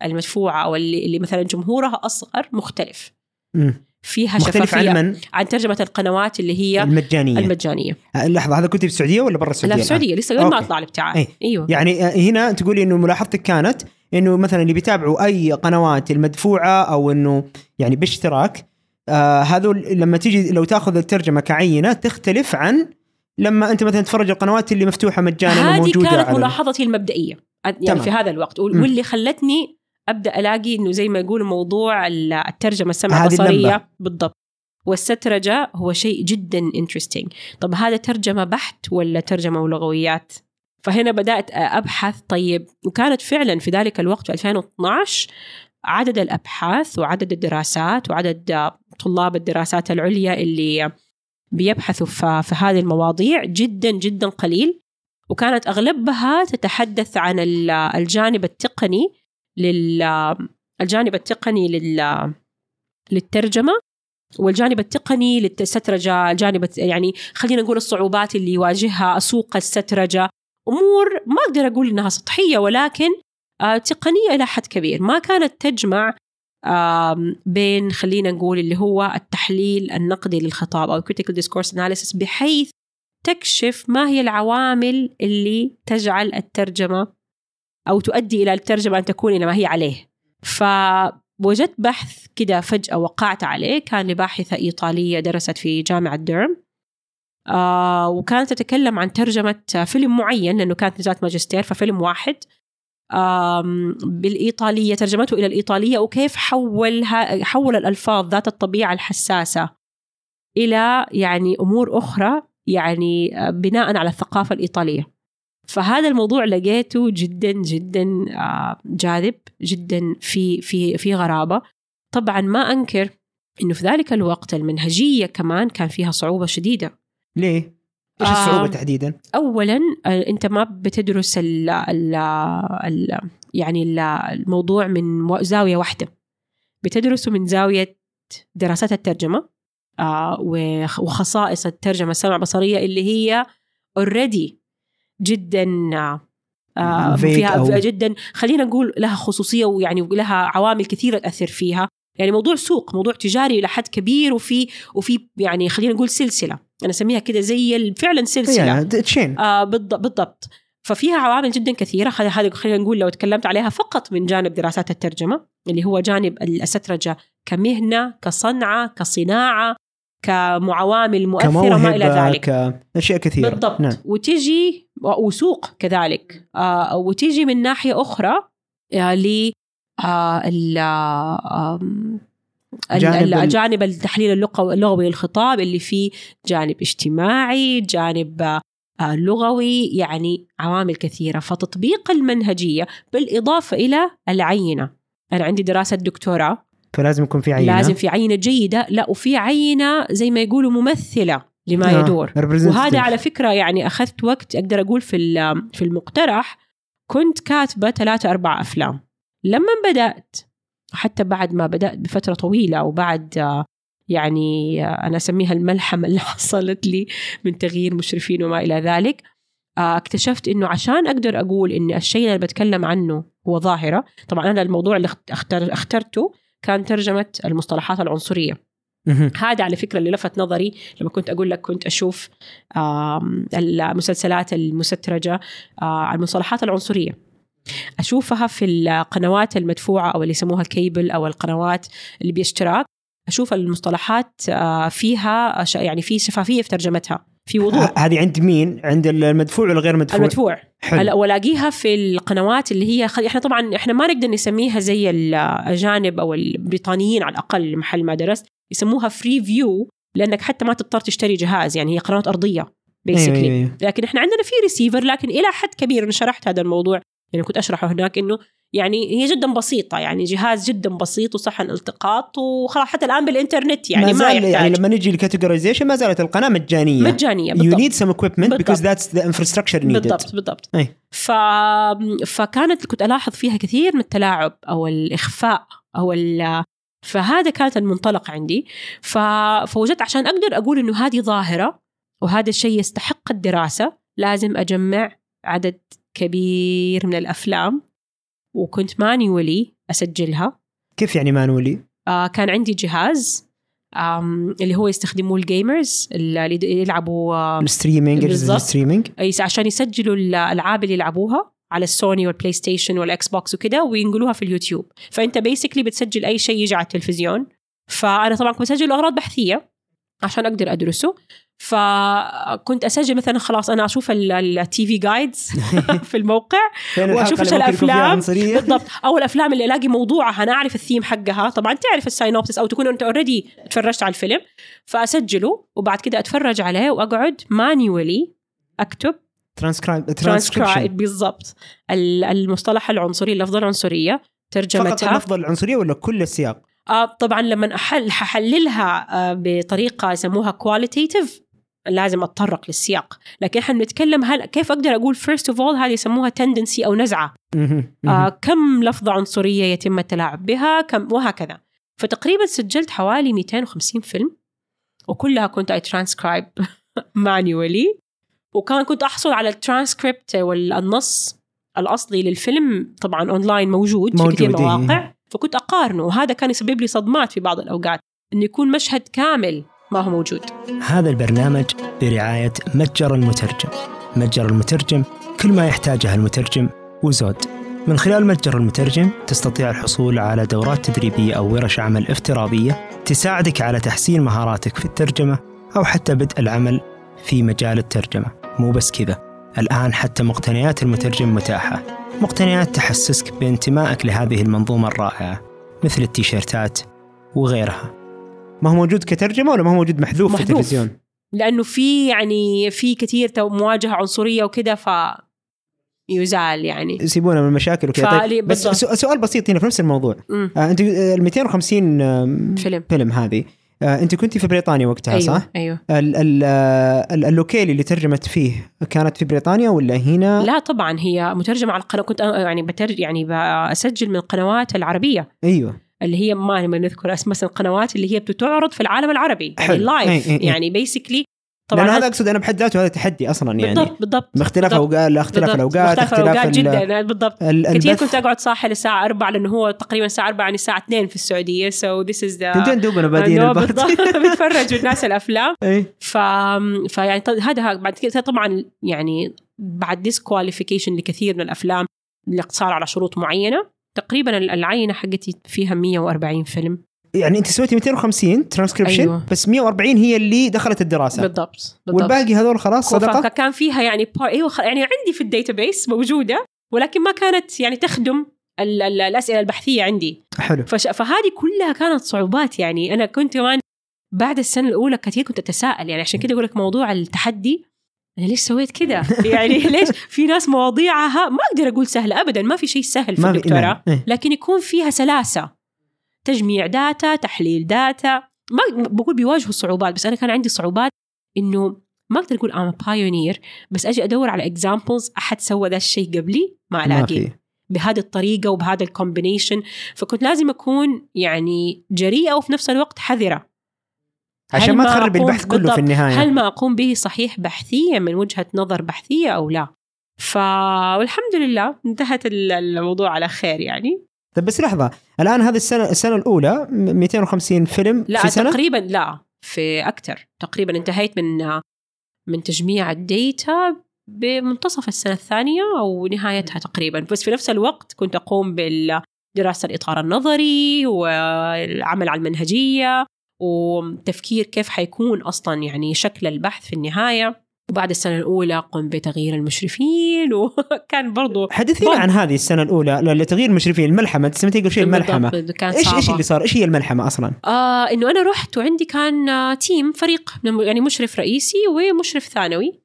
المدفوعة أو اللي, اللي مثلا جمهورها أصغر مختلف مم. فيها مختلف عن شفافية من؟ عن ترجمة القنوات اللي هي المجانية المجانية آه، لحظة هذا كنت في السعودية ولا برا لا السعوديه؟ في الآن؟ السعودية لسه قبل ما. أطلع الابتعاث أي. أيوه يعني آه، هنا تقولي إنه ملاحظتك كانت إنه مثلا اللي بيتابعوا أي قنوات المدفوعة أو إنه يعني باشتراك آه هذول لما تيجي لو تاخذ الترجمة كعينة تختلف عن لما أنت مثلا تتفرج القنوات اللي مفتوحة مجانا هذه وموجودة كانت على ملاحظتي المبدئية يعني تمام. في هذا الوقت. واللي خلتني أبدأ ألاقي إنه زي ما يقول موضوع ال- الترجمة السمع هذه. البصريه بالضبط والسترجه هو شيء جدا انترستينج طب هذا ترجمة بحت ولا ترجمة ولغويات فهنا بدأت أبحث طيب وكانت فعلا في ذلك الوقت في 2012 عدد الأبحاث وعدد الدراسات وعدد طلاب الدراسات العليا اللي بيبحثوا في هذه المواضيع جدا جدا قليل. وكانت أغلبها تتحدث عن ال- الجانب التقني لل الجانب التقني لل للترجمة والجانب التقني للسترجة الجانب يعني خلينا نقول الصعوبات اللي يواجهها سوق السترجة. أمور ما أقدر أقول إنها سطحية ولكن آه، تقنية إلى حد كبير. ما كانت تجمع بين خلينا نقول اللي هو التحليل النقدي للخطاب أو critical discourse analysis بحيث تكشف ما هي العوامل اللي تجعل الترجمة أو تؤدي إلى الترجمة أن تكون إلى ما هي عليه. فوجدت بحث كده فجأة وقعت عليه كان لباحثة إيطالية درست في جامعة ديرم آه وكانت تتكلم عن ترجمة فيلم معين لأنه كانت نزالة ماجستير ففيلم واحد. بالإيطالية ترجمته إلى الإيطالية وكيف حول حول الألفاظ ذات الطبيعة الحساسة إلى يعني أمور أخرى يعني بناء على الثقافة الإيطالية. فهذا الموضوع لقيته جدا جدا آه، جاذب جدا في في في غرابة. طبعا ما أنكر إنه في ذلك الوقت المنهجية كمان كان فيها صعوبة شديدة. ليه؟ إيش الصعوبة تحديدا؟ اولا آه، أنت ما بتدرس ال ال ال يعني ال- الموضوع من زاوية واحدة بتدرسه من زاوية دراسات الترجمة آه، وخ- وخصائص الترجمة السمع البصرية اللي هي اوريدي جدا آه، فيها أو- جدا خلينا نقول لها خصوصية ويعني لها عوامل كثيرة تأثر فيها يعني موضوع سوق موضوع تجاري إلى حد كبير وفي وفي يعني خلينا نقول سلسلة. أنا أسميها كده زي فعلا سلسلة. تشين آه بالض- بالضبط. ففيها عوامل جدا كثيرة. هذا خلينا نقول لو تكلمت عليها فقط من جانب دراسات الترجمة اللي هو جانب الأسترجة كمهنة كصنعة كصناعة كمعوامل مؤثرة ما إلى ذلك. كأشياء كثيرة. بالضبط. نعم. وتجي وسوق كذلك. آه وتجي من ناحية أخرى آه آه جانب ال- ال- جانب التحليل اللغوي للخطاب اللي فيه جانب اجتماعي جانب آه، لغوي يعني عوامل كثيرة. فتطبيق المنهجية بالإضافة إلى العينة. أنا عندي دراسة دكتوراه. فلازم يكون في عينة. لازم في عينة جيدة. لا وفي عينة زي ما يقولوا ممثلة لما آه، يدور. وهذا على فكرة يعني أخذت وقت أقدر أقول في في المقترح كنت كاتبة ثلاثة أربع أفلام. لما بدأت حتى بعد ما بدأت بفترة طويلة وبعد يعني أنا أسميها الملحمة اللي حصلت لي من تغيير مشرفين وما إلى ذلك آه، اكتشفت إنه عشان أقدر أقول إن الشيء اللي بتكلم عنه هو ظاهرة طبعا أنا الموضوع اللي اخت- اختر اخترته كان ترجمة المصطلحات العنصرية مهم. هذا على فكرة اللي لفت نظري لما كنت أقول لك كنت أشوف آم، المسلسلات المسترجة آه، المصطلحات العنصرية أشوفها في القنوات المدفوعة أو اللي يسموها كيبل أو القنوات اللي باشتراك أشوف المصطلحات آه، فيها يعني في شفافية في ترجمتها في وضوح هذه عند مين؟ عند المدفوع ولا غير مدفوع؟ المدفوع حلو. والاقيها في القنوات اللي هي خل... إحنا طبعا إحنا ما نقدر نسميها زي الأجانب أو البريطانيين على الأقل محل ما درست يسموها Freeview لأنك حتى ما تضطر تشتري جهاز يعني هي قنوات أرضية أيوة، basically أيوة، أيوة. لكن إحنا عندنا في ريسيفر لكن إلى حد كبير أنا شرحت هذا الموضوع يعني كنت أشرحه هناك إنه يعني هي جدا بسيطة يعني جهاز جدا بسيط وصحن التقاط وخلاص حتى الآن بالإنترنت يعني ما, ما زال يحتاج. يعني لما نجي الكاتيجورايزيشن ما زالت القناة مجانية. مجانية بالضبط. need some equipment because بالضبط. that's the infrastructure needed. بالضبط بالضبط. أي. ف... فكانت كنت ألاحظ فيها كثير من التلاعب أو الإخفاء أو ال... فهذا كانت المنطلق عندي. ف... فوجدت عشان أقدر أقول إنه هذه ظاهرة وهذا الشيء يستحق الدراسة لازم أجمع عدد كبير من الأفلام وكنت مانيولي أسجلها. كيف يعني manually؟ آه كان عندي جهاز آم اللي هو يستخدموه ال gamers اللي يلعبوا آه ال streaming. ال streaming؟ أي عشان يسجلوا الألعاب اللي يلعبوها على السوني والبلاي ستيشن وال Xbox وكده وينقلوها في اليوتيوب. فأنت basically بتسجل أي شيء يجي على التلفزيون. فأنا طبعا كنت بسجل أغراض بحثية عشان أقدر أدرسه. فكنت أسجل مثلا خلاص أنا أشوف ال TV guides في الموقع وأشوف إيش الأفلام؟ بالضبط. أو الأفلام اللي ألاقي موضوعها أنا أعرف الثيم حقها. طبعا تعرف ال synopsis أو تكون أنت already تفرجت على الفيلم. فأسجله وبعد كده أتفرج عليه وأقعد manually أكتب. ترانسكرايب ترانسكرايب بالضبط. ال- المصطلح العنصري اللفظه العنصرية فقط ترجمتها اللفظه العنصرية ولا كل السياق؟ آه طبعا لما أحل ححللها آه بطريقة يسموها qualitative لازم أتطرق للسياق لكن إحنا بنتكلم هل كيف أقدر أقول first of all هذه يسموها tendency أو نزعة. آه كم لفظة عنصرية يتم التلاعب بها كم وهكذا فتقريبا سجلت حوالي 250 فيلم وكلها كنت اي ترانسكرايب مانيولي وكان كنت أحصل على الترانسكريبت والنص الأصلي للفيلم طبعا اونلاين موجود, في كثير موجود، إيه. مواقع فكنت أقارنه وهذا كان يسبب لي صدمات في بعض الأوقات إنه يكون مشهد كامل ما هو موجود. هذا البرنامج برعاية متجر المترجم. متجر المترجم كل ما يحتاجه المترجم وزود. من خلال متجر المترجم تستطيع الحصول على دورات تدريبية أو ورش عمل افتراضية تساعدك على تحسين مهاراتك في الترجمة أو حتى بدء العمل في مجال الترجمة. مو بس كذا. الآن حتى مقتنيات المترجم متاحة. مقتنيات تحسسك بانتمائك لهذه المنظومة الرائعة مثل التيشيرتات وغيرها. ما هو موجود كترجمة ولا ما هو موجود محذوف, في محذوف. التلفزيون؟ لأنه في يعني في كثير مواجهة عنصرية وكذا ف يزال يعني سيبونا من المشاكل وكذا طيب بس سؤال بسيط هنا في نفس الموضوع. آه أنت آه، ال 250 آه، فيلم فيلم هذه آه أنت كنتي في بريطانيا وقتها أيوه صح؟ أيوه ال ال آه، ال- ال locally اللي ترجمت فيه كانت في بريطانيا ولا هنا؟ لا طبعا هي مترجمة على القناة كنت أنا يعني بترج يعني بسجل من القنوات العربية أيوه اللي هي ما نذكر اسم مثلا القنوات اللي هي بتعرض في العالم العربي يعني. live إي إي إي. يعني basically طبعا طبعا هذا أقصد أنا بحد ذاته هذا تحدي أصلا يعني بالضبط بالضبط باختلاف. اوقات اختلاف. الأوقات اختلاف الأوقات ال- جدا بالضبط ال- كثير كنت أقعد صاحي للساعة 4 لأنه هو تقريبا الساعة 4 يعني الساعة 2 في السعودية so this is تنتين دوبنا بادين بالضبط بيتفرجوا الناس الأفلام إيه. ف فيعني هذا بعد كده طبعا يعني بعد disqualification لكثير من الأفلام اللي صار على شروط معينة تقريبا العينة حقتي فيها 140 فيلم. يعني أنت سويتي 250 ترانسكريبشن أيوة. بس 140 هي اللي دخلت الدراسة. بالضبط بالضبط. والباقي هذول خلاص صدقة؟ كان فيها يعني بار... أيوه خ- يعني عندي في ال database موجودة ولكن ما كانت يعني تخدم ال- ال- الأسئلة البحثية عندي. حلو. فش... فهذه كلها كانت صعوبات يعني. أنا كنت كمان بعد السنة الأولى كثير كنت أتساءل يعني. عشان كذا أقول لك موضوع التحدي أنا ليش سويت كذا؟ يعني ليش؟ في ناس مواضيعها ما أقدر أقول سهلة ابدا ما في شيء سهل في الدكتوراه. نعم. إيه. لكن يكون فيها سلاسة. تجميع data تحليل data. ما بقول بيواجهوا صعوبات بس أنا كان عندي صعوبات إنه ما أقدر أقول I'm pioneer بس أجي أدور على examples أحد سوى ذا الشيء قبلي ما ألاقي. بهذه الطريقة وبهذا ال combination فكنت لازم أكون يعني جريئة وفي نفس الوقت حذرة. عشان ما تخرب البحث كله بالضبط. في النهاية. هل ما أقوم به صحيح بحثيا من وجهة نظر بحثية أو لا؟ ف والحمد لله انتهت ال- الموضوع على خير يعني. طيب بس لحظة. الآن هذه السنة السنة الأولى م- 250 فيلم لا في سنة؟ تقريبا لا في أكثر. تقريبا انتهيت من من تجميع الديتا بمنتصف السنة الثانية أو نهايتها تقريبا. بس في نفس الوقت كنت أقوم بدراسه الإطار النظري والعمل على المنهجية. وتفكير كيف حيكون أصلا يعني شكل البحث في النهاية وبعد السنة الأولى قمت بتغيير المشرفين وكان برضو حدثينا. عن هذه السنة الأولى لا- لتغيير المشرفين الملحمة انت سمعتي قبل شيء الملحمة بالضبط، كانت إيش صعبة. إيش اللي صار؟ إيش هي الملحمة أصلا؟ آه إنه أنا رحت وعندي كان تيم فريق يعني مشرف رئيسي ومشرف ثانوي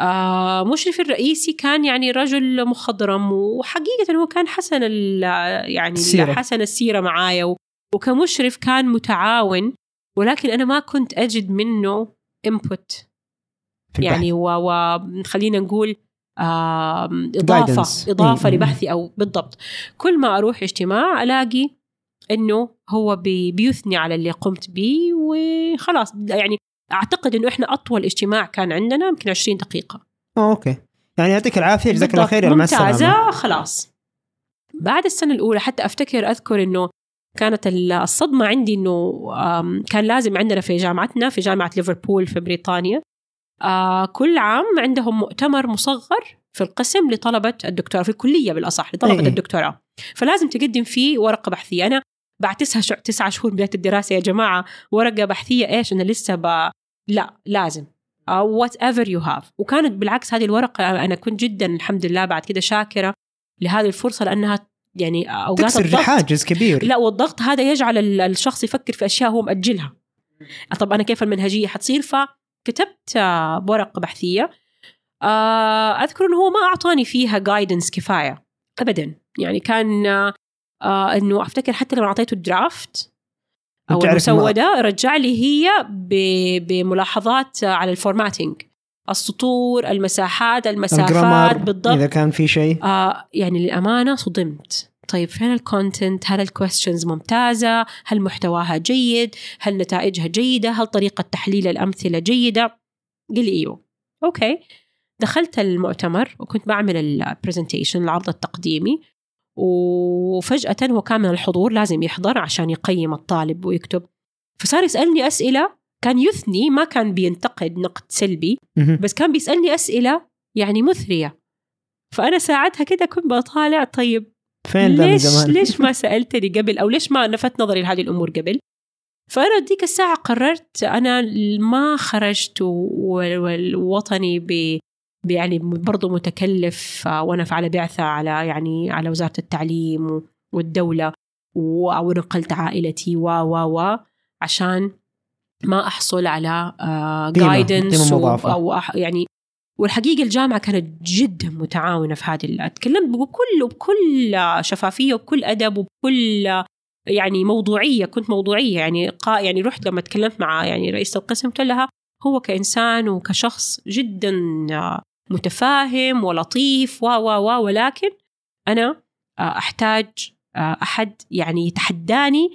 آه مشرف الرئيسي كان يعني رجل مخضرم وحقيقة هو كان حسن ال- يعني السيرة. حسن السيرة معايا وكمشرف كان متعاون ولكن أنا ما كنت أجد منه input. البحث. يعني وخلينا نقول إضافة Guidance. إضافة إيه. لبحثي أو بالضبط. كل ما أروح اجتماع ألاقي إنه هو بي بيثني على اللي قمت به وخلاص. يعني أعتقد إنه إحنا أطول اجتماع كان عندنا يمكن 20 دقيقة. آه أوكي. يعني يعطيك العافية جزاك الله. خير ممتازة. خلاص. بعد السنة الأولى حتى أفتكر أذكر إنه كانت ال- الصدمة عندي إنه كان لازم عندنا في جامعتنا في جامعة ليفربول في بريطانيا آه، كل عام عندهم مؤتمر مصغر في القسم لطلبة الدكتوراه في الكلية بالأصح لطلبة إيه. الدكتوراه. فلازم تقدم فيه ورقة بحثية. أنا بعد تسعة تسعة شهور بداية الدراسة يا جماعة ورقة بحثية إيش؟ أنا لسه ب... لا لازم. whatever you have وكانت بالعكس هذه الورقة أنا كنت جدا الحمد لله بعد كده شاكرة لهذه الفرصة لأنها يعني أوقات تكسر الضغط. حاجز كبير. لا والضغط هذا يجعل ال- الشخص يفكر في أشياء هو مأجلها. طب أنا كيف المنهجية حتصير؟ فكتبت آه، بورقه بحثية. آه، أذكر إنه هو ما أعطاني فيها guidance كفاية ابدا. يعني كان آه، إنه أفتكر حتى لما أعطيته ال draft أو المسودة رجع لي هي بملاحظات على ال formatting السطور المساحات المسافات بالضبط. إذا كان في شيء. آه يعني للأمانة صدمت. طيب فين ال content هل الكويستشنز ممتازة؟ هل محتواها جيد؟ هل نتائجها جيدة؟ هل طريقة تحليل الأمثلة جيدة؟ قال لي إيوه. okay. دخلت المؤتمر وكنت بعمل ال presentation العرض التقديمي وفجأة هو كان من الحضور لازم يحضر عشان يقيم الطالب ويكتب. فصار يسألني أسئلة كان يثني ما كان بينتقد نقد سلبي. بس كان بيسألني أسئلة يعني مثرية. فأنا ساعتها كده كنت بطالع طيب فين ليش زمان ليش ما سألتني قبل؟ أو ليش ما لفت نظري لهذه الأمور قبل؟ فأنا ديك الساعة قررت أنا ما خرجت و- والوطني ب يعني برضو متكلف وأنا على بعثة على يعني على وزارة التعليم والدولة ونقلت عائلتي و و و عشان ما أحصل على جايدنس مضافة. أو أح- يعني والحقيقة الجامعة كانت جدا متعاونة في هذه ال- تكلمت بكل بكل شفافية وبكل أدب وبكل يعني موضوعية كنت موضوعية يعني قا يعني رحت لما تكلمت مع يعني رئيسه القسم قلت لها هو كإنسان وكشخص جدا متفاهم ولطيف و و و ولكن أنا أحتاج أحد يعني يتحداني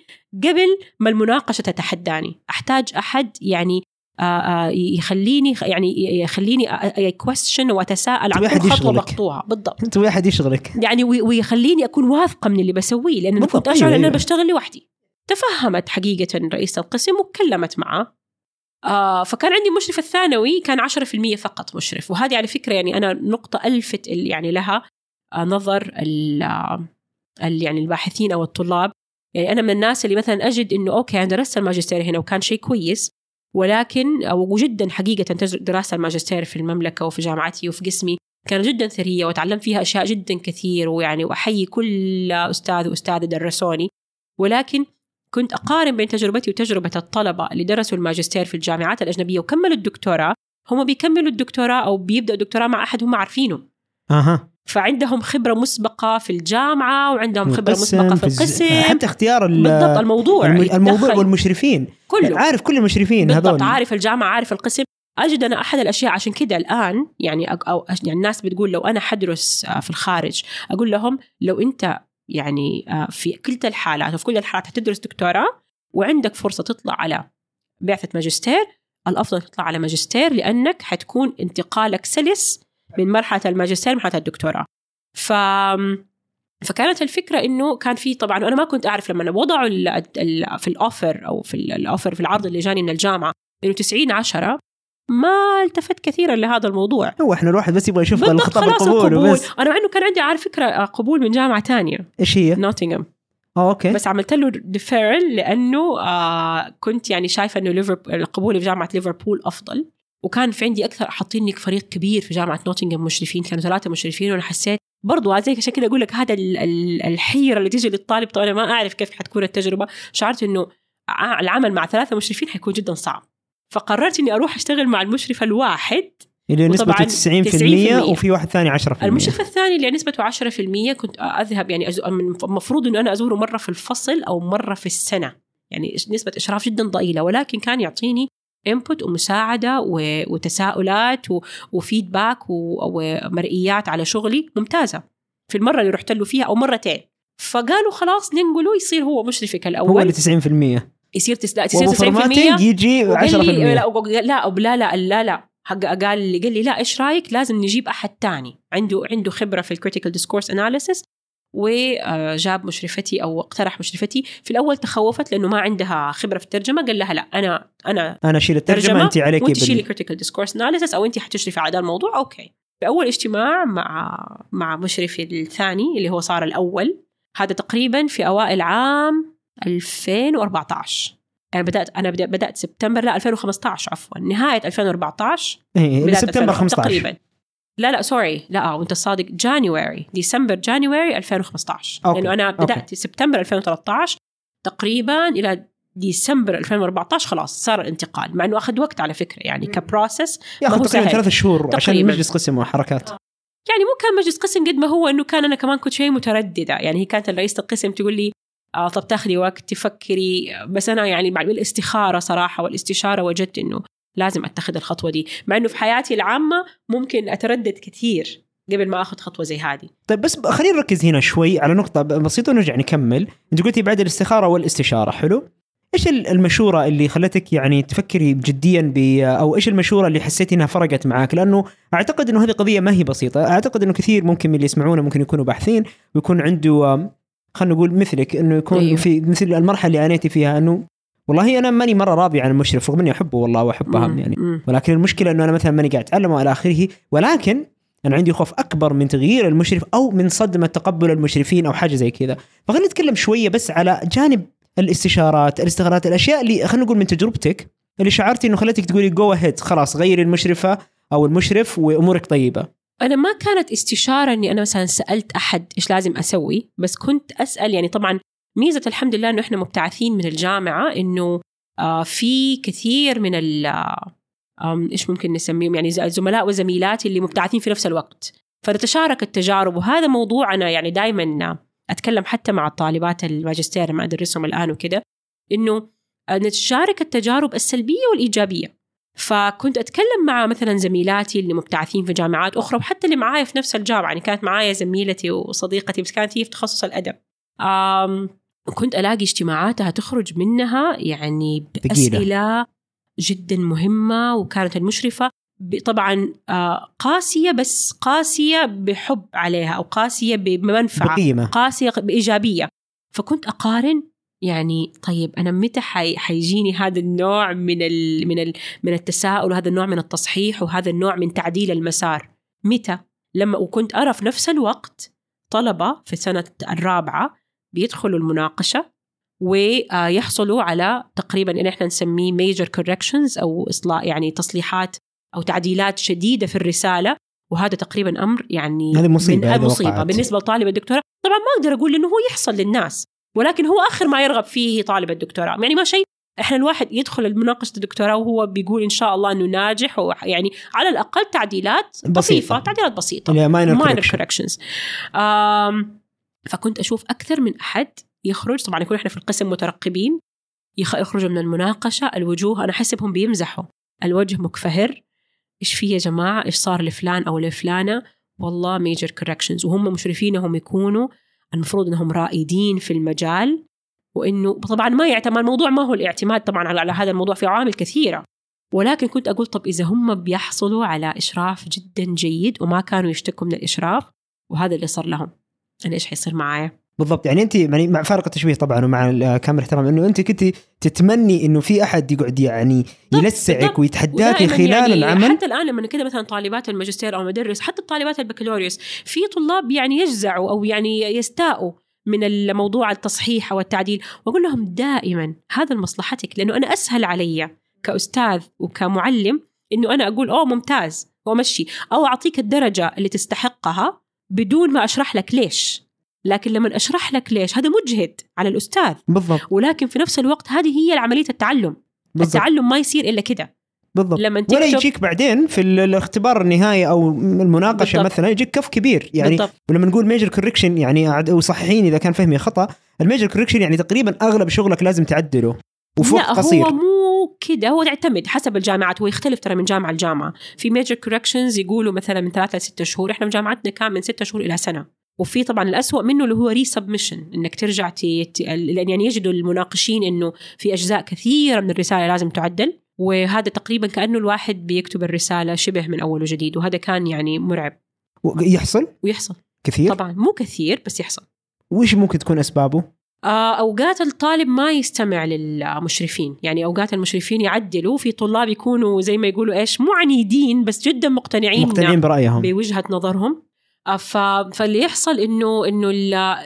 قبل ما المناقشة تتحداني. أحتاج أحد يعني آه، آه، يخليني يعني يخليني كويستشن وأتساءل عن كل خطوة. مقطوعة. بالضبط. أنت واحد يشغلك؟ يعني وي- ويخليني أكون واثقة من اللي بسويه لأن أنا كنت أشعر أيوة، ان أنا أيوة. بشتغل لوحدي. تفهمت حقيقة رئيسة القسم وتكلمت معاه آه فكان عندي مشرف الثانوي كان 10% فقط مشرف. وهذه على فكرة يعني أنا نقطة ألفت ال- يعني لها آه نظر ال آه، ال- يعني الباحثين أو الطلاب. يعني أنا من الناس اللي مثلا أجد إنه okay أنا درست الماجستير هنا وكان شيء كويس ولكن أو جدا حقيقة دراسة الماجستير في المملكة وفي جامعتي وفي قسمي كانت جدا ثرية وتعلمت فيها أشياء جدا كثير ويعني وأحيي كل أستاذ وأستاذة درسوني. ولكن كنت أقارن بين تجربتي وتجربة الطلبة اللي درسوا الماجستير في الجامعات الأجنبية وكملوا الدكتوراه. هم بيكملوا الدكتوراه أو بيبدأوا الدكتوراه مع أحد هم عارفينه. أها. فعندهم خبرة مسبقة في الجامعة وعندهم خبرة القسم، مسبقة في القسم. حتى اختيار ال- بالضبط الموضوع الم- الموضوع والمشرفين. كله. عارف كل المشرفين بالضبط هذول. عارف الجامعة عارف القسم. أجد أنا أحد الأشياء عشان كذا الآن يعني أو يعني الناس بتقول لو أنا حدرس آه، في الخارج أقول لهم لو أنت يعني آه، في كلتا الحالات وفي كل الحالات حتدرس دكتوراه وعندك فرصة تطلع على بعثة ماجستير الأفضل تطلع على ماجستير لأنك حتكون انتقالك سلس من مرحلة الماجستير لمرحلة الدكتوراه. ف فكانت الفكرة إنه كان في طبعا أنا ما كنت أعرف لما وضعوا ال ال في ال offer أو في ال- offer في العرض اللي جاني من الجامعة إنه 90 10 ما التفت كثيرا لهذا الموضوع. هو إحنا الواحد بس يبغى يشوف الخطاب القبول القبول. وبس. أنا مع إنه كان عندي على فكرة قبول من جامعة تانية. إيش هي؟ نوتنغهام آه okay. بس عملت له deferral لأنه آه كنت يعني شايفة إنه ليفربول القبول في جامعة ليفربول أفضل. وكان في عندي أكثر حاطيني فريق كبير في جامعة نوتنغهام مشرفين كانوا ثلاثة مشرفين وأنا حسيت برضو زي عشان كذا أقول لك هذا ال- ال- الحيرة اللي تيجي للطالب طبعا أنا ما أعرف كيف حتكون التجربة. شعرت إنه العمل مع ثلاثة مشرفين حيكون جدا صعب. فقررت إني أروح أشتغل مع المشرف الواحد. اللي نسبته وطبعاً 90% وفي واحد ثاني 10% المشرف الثاني اللي نسبته 10% كنت أذهب يعني المفروض إنه أنا أزوره مرة في الفصل أو مرة في السنة. يعني إش- نسبة إشراف جدا ضئيلة ولكن كان يعطيني input ومساعدة وتساؤلات و feedback ومرئيات على شغلي ممتازة. في المرة اللي رحت له فيها أو مرتين. فقالوا خلاص ننقله يصير هو مشرفك هو الأول اللي 90% يصير تس... لا تصير وابو 90% formatting يجي 10% وقال لي لا لا لا لا لا لا. حق قال لي قال لي لا إيش رأيك؟ لازم نجيب أحد تاني. عنده عنده خبرة في ال critical discourse analysis وجاب مشرفتي أو اقترح مشرفتي. في الأول تخوفت لأنه ما عندها خبرة في الترجمة قال لها لا أنا أنا أنا أشيل الترجمة انت عليك وانت شيلي. critical discourse analysis أو انت حتشرفي على هذا الموضوع. okay. في اول اجتماع مع مع مشرفي الثاني اللي هو صار الأول هذا تقريبا في أوائل عام 2014 أنا بدأت أنا بدأت سبتمبر لا 2015 عفوا. نهاية 2014 إيه بداية سبتمبر 2000 15 تقريبا. لا لا sorry لا وأنت صادق January December January 2015 okay. لأنه أنا بدأت okay. سبتمبر 2013 تقريبا إلى ديسمبر 2014 خلاص صار الانتقال مع إنه أخذ وقت على فكرة يعني ك process ياخذ تقريبا. ثلاث شهور عشان تقريباً. مجلس قسم وحركات يعني مو كان مجلس قسم قد ما هو إنه كان أنا كمان كنت شوي مترددة يعني هي كانت رئيسه القسم تقول لي آه طب تاخذي وقت تفكري بس أنا يعني مع الإستخارة صراحة والإستشارة وجدت إنه لازم أتخذ الخطوة دي مع إنه في حياتي العامة ممكن أتردد كثير قبل ما آخذ خطوة زي هذه طيب بس خلينا نركز هنا شوي على نقطة ب- بسيطة ونرجع نكمل، أنت قلتي بعد الاستخارة والاستشارة حلو؟ إيش ال- المشورة اللي خلتك يعني تفكري جديا ب أو إيش المشورة اللي حسيتي إنها فرقت معاك؟ لأنه أعتقد إنه هذه قضية ما هي بسيطة، أعتقد إنه كثير ممكن من اللي يسمعونا ممكن يكونوا باحثين ويكون عنده خلينا نقول مثلك إنه يكون أيوه. في مثل المرحلة اللي عانيتي فيها إنه والله أنا ماني مرة راضي عن المشرف رغم اني أحبه والله وأحبها مم. يعني. ولكن المشكلة إنه أنا مثلا ماني قاعد اتعلم وإلى آخره ولكن أنا عندي خوف أكبر من تغيير المشرف أو من صدمة تقبل المشرفين أو حاجة زي كذا فخلينا نتكلم شوية بس على جانب الاستشارات الاستغلالات الأشياء اللي خلينا نقول من تجربتك اللي شعرتي إنه خلتك تقولي جو هيد خلاص غيري المشرفة أو المشرف وأمورك طيبة أنا ما كانت استشارة إني أنا مثلا سألت أحد إيش لازم أسوي بس كنت أسأل يعني طبعا ميزة الحمد لله إنه إحنا مبتعثين من الجامعة إنه آه، في كثير من ال إيش ممكن نسميهم؟ يعني زملاء وزميلاتي اللي مبتعثين في نفس الوقت. فنتشارك التجارب وهذا موضوع أنا يعني دائما أتكلم حتى مع الطالبات الماجستير لما أدرسهم الآن وكده إنه نتشارك التجارب السلبية والإيجابية. فكنت أتكلم مع مثلا زميلاتي اللي مبتعثين في جامعات أخرى وحتى اللي معايا في نفس الجامعة يعني كانت معايا زميلتي وصديقتي بس كانت هي في تخصص الأدب. آم كنت ألاقي اجتماعاتها تخرج منها يعني. بأسئلة جدا مهمة وكانت المشرفة. ب- طبعا آه، قاسية بس قاسية بحب عليها أو قاسية بمنفعة. بقيمة. قاسية بإيجابية. فكنت أقارن يعني طيب أنا متى حي... حيجيني هذا النوع من ال... من ال... من التساؤل وهذا النوع من التصحيح وهذا النوع من تعديل المسار؟ متى؟ لما وكنت أرى في نفس الوقت طلبة في السنة الرابعة بيدخلوا المناقشة ويحصلوا على تقريبا اللي إحنا نسميه major corrections أو اصلاح يعني تصليحات أو تعديلات شديدة في الرسالة. وهذا تقريبا أمر يعني هذه مصيبة من إذا مصيبة. وقعت. بالنسبة لطالب الدكتوراه طبعا ما أقدر أقول إنه هو يحصل للناس ولكن هو آخر ما يرغب فيه طالب الدكتوراه. يعني ما شيء إحنا الواحد يدخل مناقشه الدكتوراه وهو بيقول إن شاء الله إنه ناجح ويعني على الأقل تعديلات بسيطة. طفيفه تعديلات بسيطة. اللي هي فكنت أشوف أكثر من أحد يخرج. طبعا يكون إحنا في القسم مترقبين يخ- يخرجوا من المناقشة الوجوه أنا احسبهم بيمزحوا. الوجه مكفهر. إيش في يا جماعة؟ إيش صار لفلان أو لفلانة؟ والله major corrections وهم مشرفينهم يكونوا المفروض إنهم رائدين في المجال. وإنه طبعا ما يعتمد الموضوع ما هو الاعتماد طبعا على على هذا الموضوع في عوامل كثيرة. ولكن كنت أقول طب إذا هم بيحصلوا على إشراف جدا جيد وما كانوا يشتكوا من الإشراف وهذا اللي صار لهم. أنا إيش حيصير معايا. بالضبط. يعني انت يعني مع فارق التشبيه طبعا ومع ال- كامل الاحترام إنه انت كنت تتمني إنه في أحد يقعد يعني يلسعك. ويتحداك ودائماً خلال يعني العمل. حتى الآن لما كده مثلا طالبات الماجستير أو المدرس حتى طالبات البكالوريوس في طلاب يعني يجزعوا أو يعني يستاءوا من الموضوع التصحيح أو التعديل. وأقول لهم دائما هذا لمصلحتك لأنه أنا أسهل علي كأستاذ وكمعلم إنه أنا أقول أوه ممتاز وأمشي. أو أعطيك الدرجة اللي تستحقها بدون ما أشرح لك ليش. لكن لما أشرح لك ليش هذا مجهد على الأستاذ. بالضبط. ولكن في نفس الوقت هذه هي عملية التعلم. بالضبط. التعلم ما يصير إلا كده. بالضبط. لما ولا تكتب يجيك بعدين في ال- الاختبار النهائي أو المناقشة بالضبط. مثلا يجيك كف كبير. يعني بالضبط. ولما نقول major correction يعني وصححيني إذا كان فهمي خطأ. ال major correction يعني تقريبا أغلب شغلك لازم تعدله. وفي وقت لا قصير. هو مو كده هو يعتمد حسب الجامعات هو يختلف ترى من جامعة لجامعة. في major corrections يقولوا مثلا من ثلاثة لستة شهور إحنا في جامعتنا كان من ستة شهور إلى سنة. وفي طبعا الأسوأ منه اللي هو resubmission إنك ترجع تي... تي... لأن يعني يجدوا المناقشين إنه في أجزاء كثيرة من الرسالة لازم تعدل. وهذا تقريبا كأنه الواحد بيكتب الرسالة شبه من اول وجديد وهذا كان يعني مرعب. يحصل؟ ويحصل. كثير؟ طبعا مو كثير بس يحصل. وش ممكن تكون أسبابه؟ آه، أوقات الطالب ما يستمع للمشرفين. يعني أوقات المشرفين يعدلوا في طلاب يكونوا زي ما يقولوا إيش مو عنيدين بس جدا مقتنعين مقتنعين برأيهم. بوجهة نظرهم. آه،. فاللي يحصل إنه إنه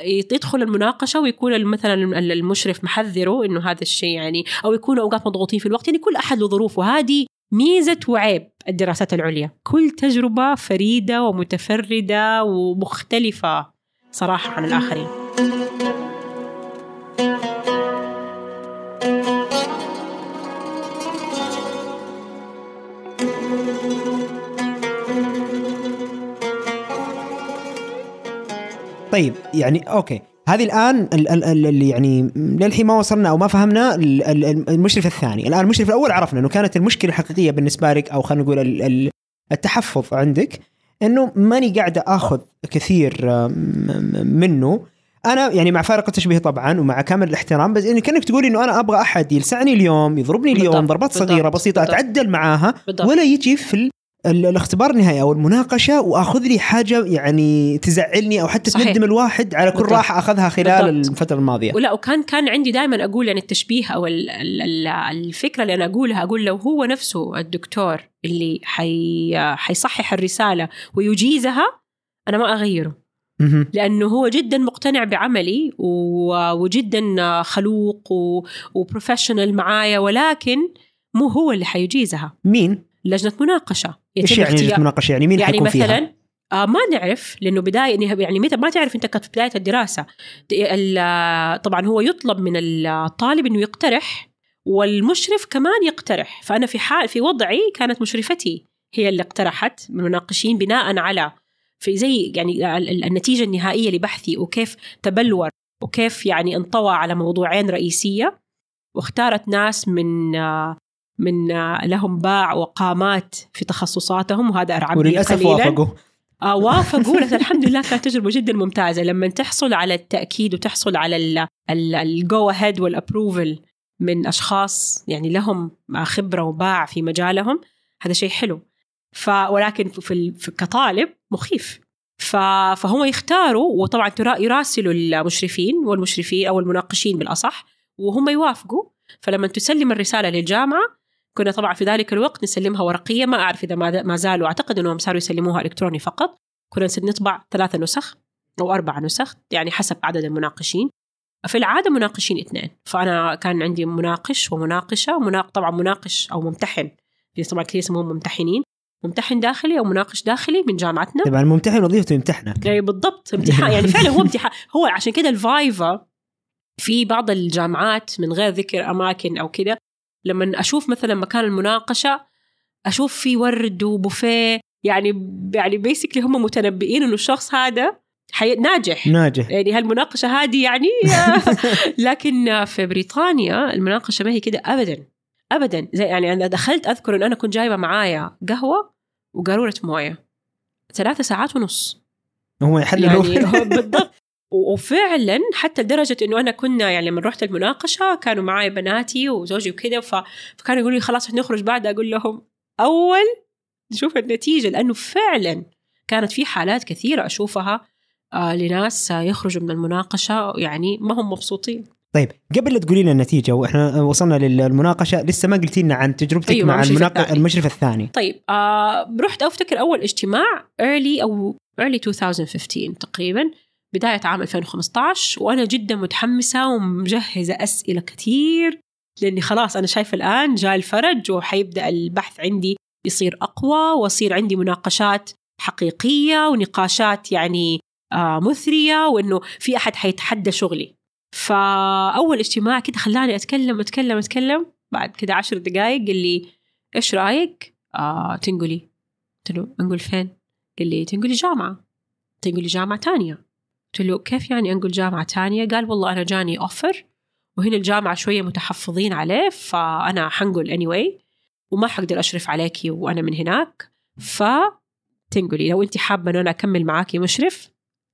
يدخل المناقشة ويكون مثلا المشرف محذره إنه هذا الشيء يعني أو يكونوا أوقات مضغوطين في الوقت. يعني كل أحد له ظروفه. هذه ميزة وعيب الدراسات العليا. كل تجربة فريدة ومتفردة ومختلفة صراحة عن الآخرين. طيب يعني أوكي. هذه الآن ال- ال- ال- اللي يعني للحين ما وصلنا أو ما فهمنا ال- ال- المشرف الثاني، الآن المشرف الأول عرفنا إنه كانت المشكلة الحقيقية بالنسبة لك أو خلينا نقول ال- ال- التحفظ عندك إنه ماني قاعدة آخذ كثير منه. أنا يعني مع فارق التشبيه طبعا ومع كامل الاحترام بس يعني كأنك تقولي إنه أنا أبغى أحد يلسعني اليوم يضربني اليوم ضربات صغيرة بسيطة. أتعدل معاها ولا يجي في الاختبار النهائي أو المناقشة وأخذ لي حاجة يعني تزعلني أو حتى صحيح. تندم الواحد على كل بالضبط. راحة أخذها خلال بالضبط. الفترة الماضية ولا وكان كان عندي دائما أقول يعني التشبيه أو ال- ال- ال- الفكرة اللي أنا أقولها أقول لو هو نفسه الدكتور اللي حي حيصحح الرسالة ويجيزها أنا ما أغيره. لأنه هو جدا مقتنع بعملي وجدا خلوق وبروفيشنال معايا ولكن مو هو اللي حيجيزها مين؟ لجنة مناقشة. إيش يعني لجنة مناقشة؟ يعني مين يعني حيكون فيها؟ مثلا آه ما نعرف لأنه بداية يعني متى ما تعرف أنت كنت في بداية الدراسة. ال- طبعا هو يطلب من الطالب إنه يقترح والمشرف كمان يقترح. فأنا في حال في وضعي كانت مشرفتي هي اللي اقترحت من المناقشين بناء على في زي يعني النتيجة النهائية لبحثي وكيف تبلور وكيف يعني انطوى على موضوعين رئيسية واختارت ناس من من لهم باع وقامات في تخصصاتهم وهذا أرعبني وللأسف. وافقوا. آه وافقوا. الحمد لله كانت تجربة جدا ممتازة. لما تحصل على التأكيد وتحصل على الجو هيد والابروفل من أشخاص يعني لهم خبرة وباع في مجالهم هذا شيء حلو. ف ولكن في, في كطالب مخيف. ف... فهم يختاروا وطبعا يراسلوا المشرفين والمشرفين أو المناقشين بالأصح وهم يوافقوا. فلما تسلم الرسالة للجامعة كنا طبعا في ذلك الوقت نسلمها ورقية. ما أعرف إذا ما زالوا. أعتقد إنهم صاروا يسلموها إلكتروني فقط. كنا نطبع ثلاثة نسخ أو أربع نسخ يعني حسب عدد المناقشين. في العادة مناقشين اثنين. فأنا كان عندي مناقش ومناقشة. مناق... طبعا مناقش أو ممتحن. في طبعا كثير يسموهم ممتحنين. ممتحن داخلي أو مناقش داخلي من جامعتنا. طبعا الممتحن وظيفته يمتحنك. اي بالضبط. امتحان. يعني فعلا هو امتحان. هو عشان كذا ال viva في بعض الجامعات من غير ذكر أماكن أو كذا لما أشوف مثلا مكان المناقشة أشوف في ورد وبوفيه يعني يعني basically هم متنبئين إنه الشخص هذا حي... ناجح. ناجح. يعني هالمناقشة هذه يعني لكن في بريطانيا المناقشة ما هي كده ابدا. ابدا. زي يعني أنا دخلت أذكر إن أنا كنت جايبة معايا قهوة وقارورة موية. ثلاثة ساعات ونص. هم يحللوا يعني بالضبط. وفعلا حتى لدرجة إنه أنا كنا يعني لما رحت المناقشة كانوا معي بناتي وزوجي وكذا فكانوا يقولوا لي خلاص نخرج بعد أقول لهم أول نشوف النتيجة لأنه فعلا كانت في حالات كثيرة أشوفها آه لناس يخرجوا من المناقشة يعني ما هم مبسوطين. طيب قبل لا تقولي لنا النتيجة وإحنا وصلنا للمناقشة لسه ما قلتي لنا عن تجربتك أيوة مع المناقش المشرف الثاني. طيب آه رحت أفتكر أول اجتماع early أو early 2015 تقريبا. بداية عام 2015 وأنا جدا متحمسة ومجهزة أسئلة كثير لأني خلاص أنا شايفة الآن جاء الفرج وحيبدأ البحث عندي يصير أقوى وأصير عندي مناقشات حقيقية ونقاشات يعني آه مثرية وإنه في أحد حيتحدى شغلي. فأول اجتماع كده خلاني أتكلم أتكلم أتكلم بعد كده عشر دقائق قال لي إيش رأيك؟ آه تنقلي. قلت له أنقل فين؟ قال لي تنقلي جامعة. تنقلي جامعة تانية. قلت له كيف يعني أنقل جامعة تانية؟ قال والله أنا جاني اوفر وهنا الجامعة شوية متحفظين عليه فأنا حنقل anyway وما حقدر أشرف عليكي وأنا من هناك فتنقلي. لو انت حابة انه أنا أكمل معاكي مشرف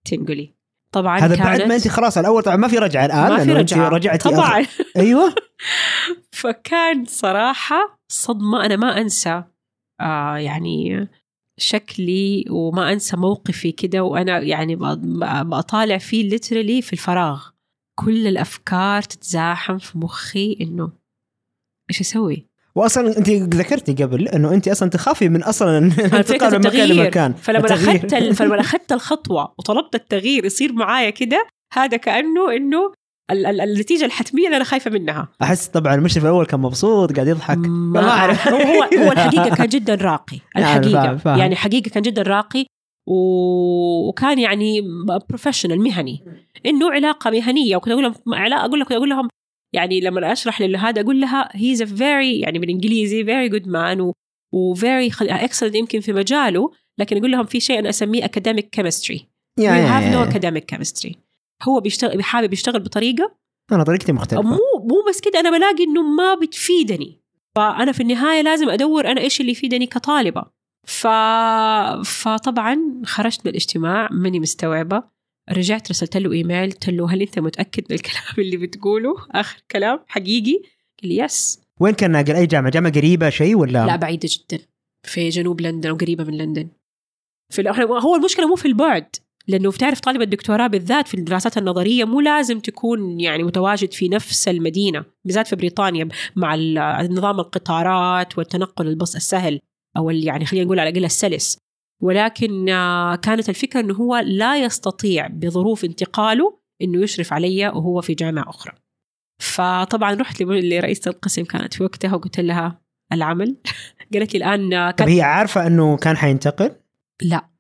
تنقلي. طبعا هذا بعد ما انت خلاص الأول طبعا ما في رجعة الآن ما في رجعة. رجعتي طبعا. أخ... أيوه. فكان صراحة صدمة أنا ما أنسى آه يعني شكلي وما أنسى موقفي كده وأنا يعني بطالع فيه ليترلي في الفراغ. كل الأفكار تتزاحم في مخي إنه إيش أسوي؟ واصلا أنت ذكرتي قبل إنه أنت أصلا تخافي من أصلا انتقال من مكان لمكان فلما أخذت فلما أخذت الخطوة وطلبت التغيير يصير معايا كده هذا كأنه إنه النتيجة الحتمية اللي أنا خايفة منها. أحس طبعا المشرف الأول كان مبسوط قاعد يضحك. ما أعرف. هو هو الحقيقة كان جدا راقي الحقيقة. فاهم فاهم. يعني حقيقة كان جدا راقي وكان يعني professional مهني. إنه علاقة مهنية. وكنت أقول لهم أقول لك أقول لهم يعني لما أشرح لهذا أقول لها he's a very يعني بالإنجليزي very good man و very excellent يمكن في مجاله لكن أقول لهم في شيء أنا أسميه academic chemistry you have no academic chemistry هو بيشتغل حابب يشتغل بطريقة أنا طريقتي مختلفة. مو مو بس كده أنا بلاقي إنه ما بتفيدني. فأنا في النهاية لازم أدور أنا إيش اللي يفيدني كطالبة. ف... فطبعا خرجت من الاجتماع ماني مستوعبة. رجعت رسلت له إيميل قلت له هل أنت متأكد من الكلام اللي بتقوله؟ آخر كلام حقيقي؟ قال لي يس. وين كان ناقل؟ أي جامعة؟ جامعة قريبة شيء ولا؟ لا بعيدة جدا. في جنوب لندن وقريبه من لندن. في هو المشكلة مو في البعد. لأنه بتعرف طالب الدكتوراه بالذات في الدراسات النظرية مو لازم تكون يعني متواجد في نفس المدينة بالذات في بريطانيا مع نظام القطارات والتنقل البص السهل أو يعني خلينا نقول على الأقل السلس. ولكن آه، كانت الفكرة أنه هو لا يستطيع بظروف انتقاله أنه يشرف علي وهو في جامعة أخرى. فطبعا رحت لرئيسة القسم كانت في وقتها وقلت لها العمل. قالت لي الآن آه، طب هي عارفة أنه كان حينتقل؟ لا.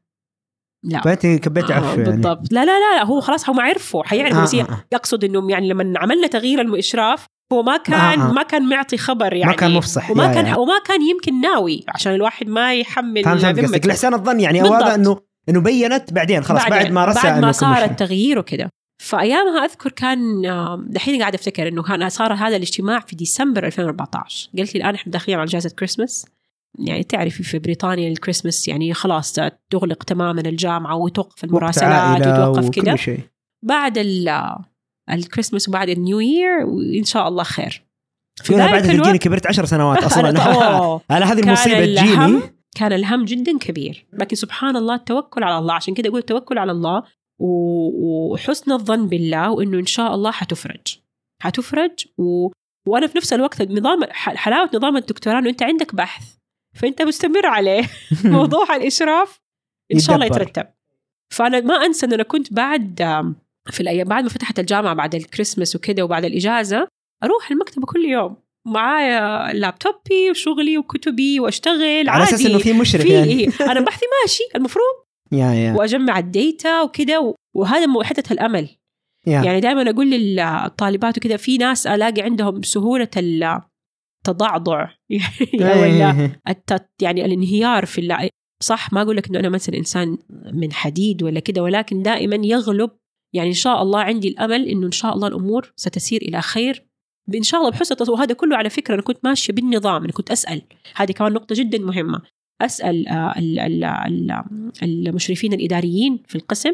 لا فانت كبيت عفو آه يعني. بالضبط لا لا لا هو خلاص هم عرفوا حيعرفوا آه بس آه. يقصد انه يعني لما عملنا تغيير الاشراف هو ما كان آه. ما كان معطي خبر يعني ما كان مفصح وما كان يا. وما كان يمكن ناوي عشان الواحد ما يحمل فهمت لحسن الظن يعني أو. هذا انه إنه بينت بعدين خلاص بعد, بعدين- ما رسى بعد ما صار. التغيير وكده فأيامها أذكر كان آه، دحين قاعدة أفتكر إنه كان صار هذا الاجتماع في ديسمبر 2014 قلت لي الآن إحنا داخلين على اجازه كريسماس يعني تعرفي في بريطانيا الكريسماس يعني خلاص تغلق تماما الجامعة وتوقف المراسلات وتوقف شيء. بعد ال الكريسماس وبعد النيو يير وإن شاء الله خير. في في بعد ذلك تجيني الوقت كبرت عشر سنوات أصلا. على هذه المصيبة تجيني. كان الهم جدا كبير. لكن سبحان الله التوكل على الله. عشان كده أقول التوكل على الله وحسن الظن بالله وإنه إن شاء الله حتفرج. حتفرج و... وأنا في نفس الوقت النظام ح- حلاوة نظام الدكتوراه إنه أنت عندك بحث. فأنت مستمر عليه. موضوع الإشراف إن شاء الله. يترتب. فأنا ما أنسى ان أنا كنت بعد في الأيام بعد ما فتحت الجامعة بعد الكريسماس وكده وبعد الإجازة أروح المكتبة كل يوم. معايا لابتوبي وشغلي وكتبي وأشتغل على أساس عادي. إنه في مشرف في يعني. إيه؟ أنا بحثي ماشي. المفروض يا يا. وأجمع الديتا وكده و- وهذا مو- حتة الأمل. يا. يعني دائما أقول للطالبات وكده في ناس ألاقي عندهم سهولة التضعضع إيه، ال- إيه. الت... يعني الانهيار في الل... صح ما أقول لك إنه أنا مثلا إنسان من حديد ولا كده ولكن دائما يغلب يعني إن شاء الله عندي الأمل إنه إن شاء الله الأمور ستسير إلى خير. إن شاء الله بحسن وهذا كله على فكرة أنا كنت ماشية بالنظام أنا كنت أسأل. هذه كمان نقطة جدا مهمة. أسأل آه، ال- ال- ال- المشرفين الإداريين في القسم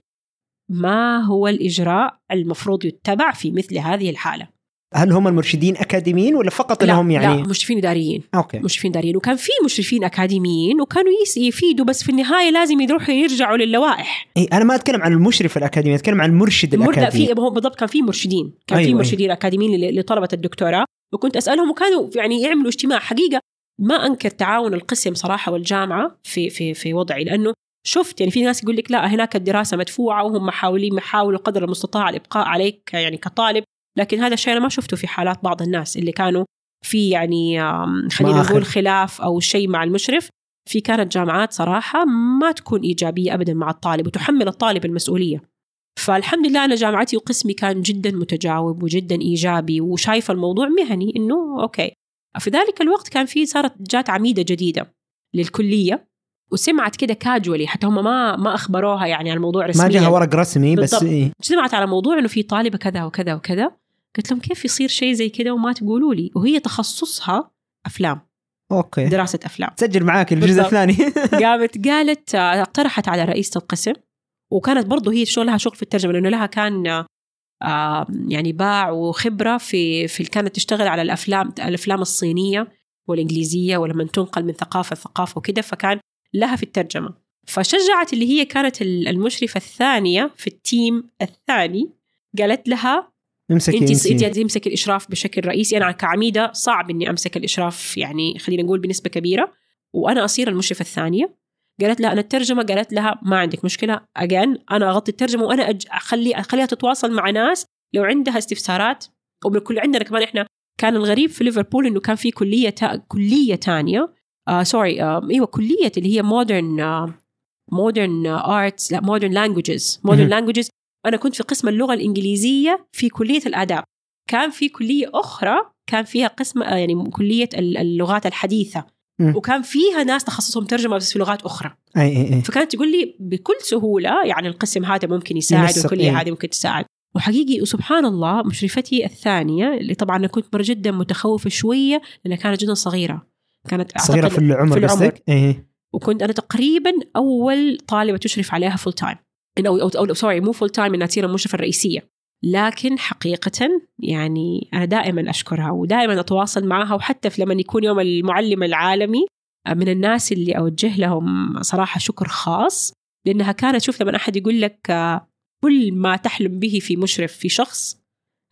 ما هو الإجراء المفروض يتبع في مثل هذه الحالة؟ هل هم المرشدين أكاديميين ولا فقط إنهم يعني لا مشرفين إداريين. أوكي. مشرفين دارين وكان في مشرفين أكاديميين وكانوا يفيدوا بس في النهاية لازم يروحوا يرجعوا للوائح. إيه أنا ما أتكلم عن المشرف الأكاديمي أتكلم عن المرشد المر- لا، الأكاديمي. في هو بالضبط كان في مرشدين. كان أيوة، في أيوة. مرشدين أكاديميين ل- لطلبة الدكتوراه. وكنت أسألهم وكانوا يعني يعملوا اجتماع. حقيقة ما أنكر تعاون القسم صراحة والجامعة في في في وضعي. لأنه شفت يعني في ناس يقول لك لا هناك الدراسة مدفوعة وهم محاولين يحاولوا قدر المستطاع الإبقاء عليك يعني كطالب. لكن هذا الشيء أنا ما شفته في حالات بعض الناس اللي كانوا في يعني خلينا. نقول خلاف أو شيء مع المشرف في كانت جامعات صراحة ما تكون إيجابية ابدا مع الطالب وتحمل الطالب المسؤولية فالحمد لله أنا جامعتي وقسمي كان جدا متجاوب وجدا إيجابي وشايف الموضوع مهني إنه أوكي في ذلك الوقت كان في صارت جات عميدة جديدة للكلية وسمعت كده كاجولي حتى هم ما ما أخبروها يعني عن الموضوع رسميا ما جاها ورق رسمي بس بالضبط. إيه. سمعت على موضوع إنه في طالبة كذا وكذا وكذا قلت لهم كيف يصير شيء زي كذا وما تقولوا لي؟ وهي تخصصها أفلام. okay. دراسة أفلام. سجل معاك الجزء. الثاني. قامت قالت آه، اقترحت على رئيسة القسم. وكانت برضو هي شغلها شغل في الترجمة لأنه لها كان آه، يعني باع وخبرة في في كانت تشتغل على الأفلام الأفلام الصينية والإنجليزية ولما تنقل من ثقافة لثقافة وكده فكان لها في الترجمة. فشجعت اللي هي كانت المشرفة الثانية في ال team الثاني قالت لها امسكي انت انت تمسك الإشراف بشكل رئيسي. أنا كعميدة صعب إني أمسك الإشراف يعني خلينا نقول بنسبة كبيرة. وأنا أصير المشرفة الثانية. قالت لها أنا الترجمة قالت لها ما عندك مشكلة. اجان أنا أغطي الترجمة وأنا أج... أخلي أخليها تتواصل مع ناس. لو عندها استفسارات وبكل عندنا كمان إحنا كان الغريب في ليفربول إنه كان في كلية تا... كلية ثانية آه سوري آه إيوه كلية اللي هي مودرن modern arts لا modern languages modern. languages أنا كنت في قسم اللغة الإنجليزية في كلية الآداب. كان في كلية أخرى كان فيها قسم آه، يعني كلية ال- اللغات الحديثة. مم. وكان فيها ناس تخصصهم ترجمة بس في لغات أخرى. أي أي أي. فكانت تقول لي بكل سهولة يعني القسم هذا ممكن يساعد ينسق، والكلية إيه. هذه ممكن تساعد. وحقيقي وسبحان الله مشرفتي الثانية اللي طبعا أنا كنت مره جدا متخوفة شوية لأنها كانت جدا صغيرة. كانت أعتقد في العمر في العمر. قصدك؟ اي وكنت أنا تقريبا أول طالبة تشرف عليها full time أو أو, أو sorry مو full time إنها تصير المشرفة الرئيسية. لكن حقيقة يعني أنا دائما أشكرها ودائما أتواصل معها وحتى في لما يكون يوم المعلم العالمي من الناس اللي أوجه لهم صراحة شكر خاص لأنها كانت شوف لما أحد يقول لك آه، كل ما تحلم به في مشرف في شخص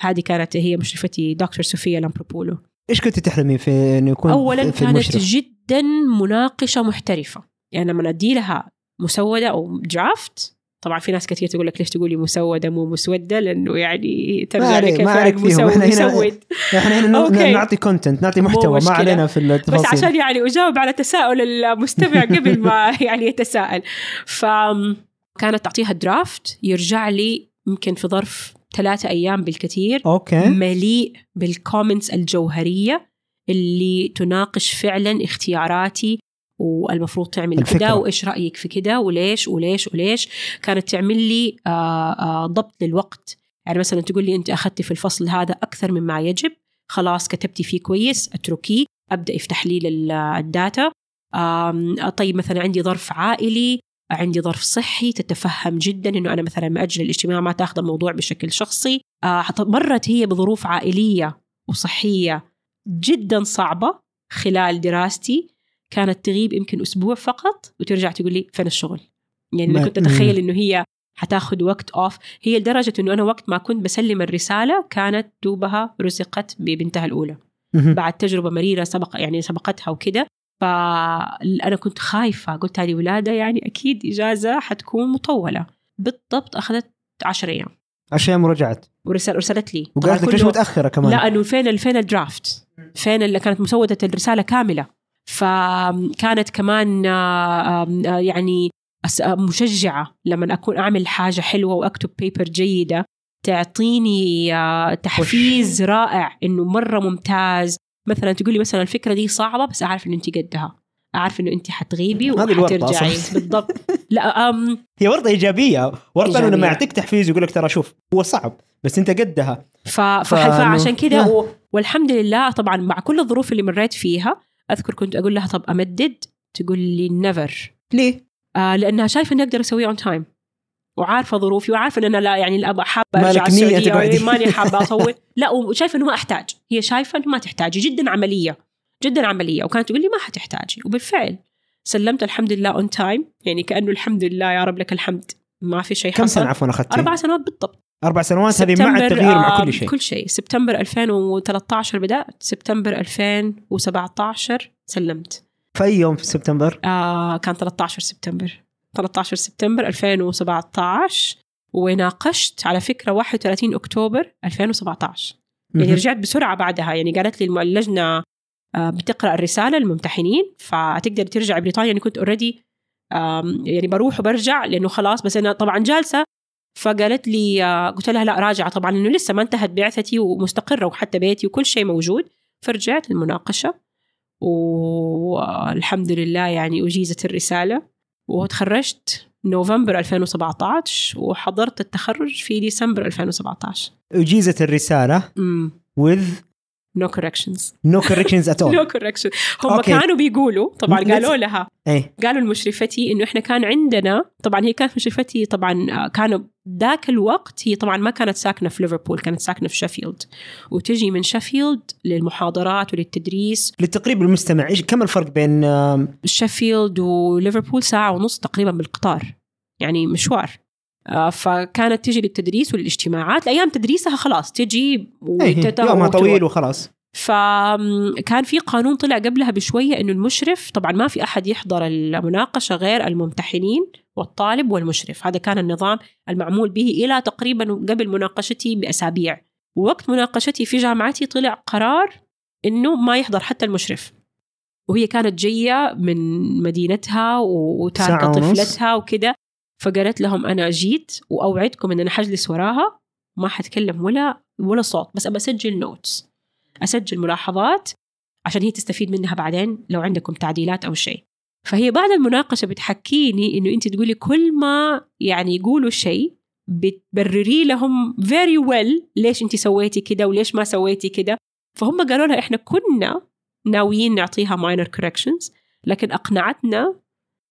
هذه كانت هي مشرفتي دكتور صوفيا لامبروبولو. إيش كنت تحلمي في انه يكون اولا في كانت المشرف؟ جدا مناقشة محترفة. يعني لما أدي لها مسودة أو draft طبعا في ناس كثير تقول لك ليش تقولي مسودة مو مسودة لأنه يعني ترجع عليك فيهم. مسود إحنا هنا- إحنا هنا okay. نعطي content نعطي محتوى ما. علينا في بس التفاصيل عشان يعني أجاوب على تساؤل المستمع قبل ما يعني يتساءل فكانت تعطيها draft يرجع لي يمكن في ظرف ثلاثة أيام بالكثير okay مليء بال comments الجوهرية اللي تناقش فعلا اختياراتي والمفروض تعمل. كده وإيش رأيك في كده وليش وليش وليش كانت تعمل لي آه، آه، ضبط للوقت. يعني مثلا تقول لي أنت أخذتي في الفصل هذا أكثر مما يجب خلاص كتبتي فيه كويس أتركيه أبدأ في تحليل ال- الداتا. طيب مثلا عندي ظرف عائلي عندي ظرف صحي تتفهم جدا إنه أنا مثلا ماجل الاجتماع ما تاخذ الموضوع بشكل شخصي. آه، مرت هي بظروف عائلية وصحية جدا صعبة خلال دراستي. كانت تغيب يمكن أسبوع فقط وترجع تقول لي فين الشغل؟ يعني ما- أنا كنت أتخيل إنه هي حتاخذ وقت off هي لدرجة إنه أنا وقت ما كنت بسلم الرسالة كانت دوبها رزقت ببنتها الأولى. بعد تجربة مريرة سبق يعني سبقتها وكده. فانا كنت خايفة. قلت هذه ولادة يعني أكيد إجازة حتكون مطولة. بالضبط أخذت 10 أيام. عشان ورجعت. ورسل ارسلت لي. وقالت لك ليش متأخرة كمان. لا إنه فين فين الدرافت فين اللي كانت مسودة الرسالة كاملة. فكانت كمان آه، يعني آه، مشجعة لما أكون أعمل حاجة حلوة وأكتب بيبر جيدة تعطيني آه، تحفيز رائع إنه مرة ممتاز. مثلا تقولي مثلا الفكرة دي صعبة بس أعرف انه أنت قدها. أعرف إنه أنت حتغيبي وحترجعي. بالضبط. لا أم هي ورطة إيجابية. ورطة إنه. لما يعطيك تحفيز يقول لك ترى شوف هو صعب بس أنت قدها. ف... فعشان. و... والحمد لله طبعا مع كل الظروف اللي مريت فيها أذكر كنت أقول لها طب أمدد؟ تقول لي never ليه؟ آه لأنها شايفة إني أقدر اسويه on time وعارفة ظروفي وعارفة إن أنا لا يعني لا حابة أرجع السعودية. ماني حابة اطول لا وشايفة إنه ما أحتاج. هي شايفة إنه ما تحتاجي جدا عملية جدا عملية. وكانت تقول لي ما حتحتاجي. وبالفعل سلمت الحمد لله on time يعني كأنه الحمد لله يا رب لك الحمد. ما في شيء كم سنة عفوا أخذتي؟ أربع سنوات بالضبط. أربع سنوات هذه مع التغيير مع آه، كل شيء. كل شيء. سبتمبر 2013 بدأت سبتمبر 2017 سلمت. في أي يوم في سبتمبر؟ آه كان 13 سبتمبر. 13 سبتمبر 2017 وناقشت على فكرة 31 أكتوبر 2017 يعني. رجعت بسرعة بعدها. يعني قالت لي اللجنة آه، بتقرأ الرسالة للممتحنين فتقدر ترجع بريطانيا. يعني كنت اوريدي يعني بروح وبرجع لأنه خلاص بس أنا طبعا جالسة فقالت لي قلت لها لا راجعة طبعا لأنه لسه ما انتهت بعثتي ومستقرة وحتى بيتي وكل شيء موجود. فرجعت المناقشة والحمد لله يعني أجيزت الرسالة. وتخرجت نوفمبر 2017 وحضرت التخرج في ديسمبر 2017 أجيزت الرسالة امم with no corrections no corrections at all. no correction هم okay. كانوا بيقولوا طبعا قالوا لها إيه. قالوا لمشرفتي إنه إحنا كان عندنا طبعا هي كانت مشرفتي طبعا آه، كانوا ذاك الوقت هي طبعا ما كانت ساكنة في ليفربول كانت ساكنة في Sheffield وتجي من Sheffield للمحاضرات وللتدريس. للتقريب المستمع إيش كم الفرق بين Sheffield وليفربول؟ ساعة ونص تقريبا بالقطار. يعني مشوار. فكانت تجي للتدريس وللاجتماعات. أيام تدريسها خلاص تجي إيه وتت- يومها. طويل وخلاص. فكان في قانون طلع قبلها بشوية إنه المشرف طبعا ما في أحد يحضر المناقشة غير الممتحنين والطالب والمشرف. هذا كان النظام المعمول به إلى تقريبا قبل مناقشتي بأسابيع. ووقت مناقشتي في جامعتي طلع قرار إنه ما يحضر حتى المشرف. وهي كانت جاية من مدينتها وتاركه. طفلتها وكده. فقالت لهم أنا جيت وأوعدكم إن أنا حجلس وراها ما حتكلم ولا ولا صوت بس أبى أسجل notes أسجل ملاحظات عشان هي تستفيد منها بعدين لو عندكم تعديلات أو شيء. فهي بعد المناقشة بتحكيني إنه أنت تقولي كل ما يعني يقولوا شيء بتبرري لهم very well ليش أنت سويتي كده وليش ما سويتي كده. فهم قالوا لها إحنا كنا ناويين نعطيها minor corrections لكن أقنعتنا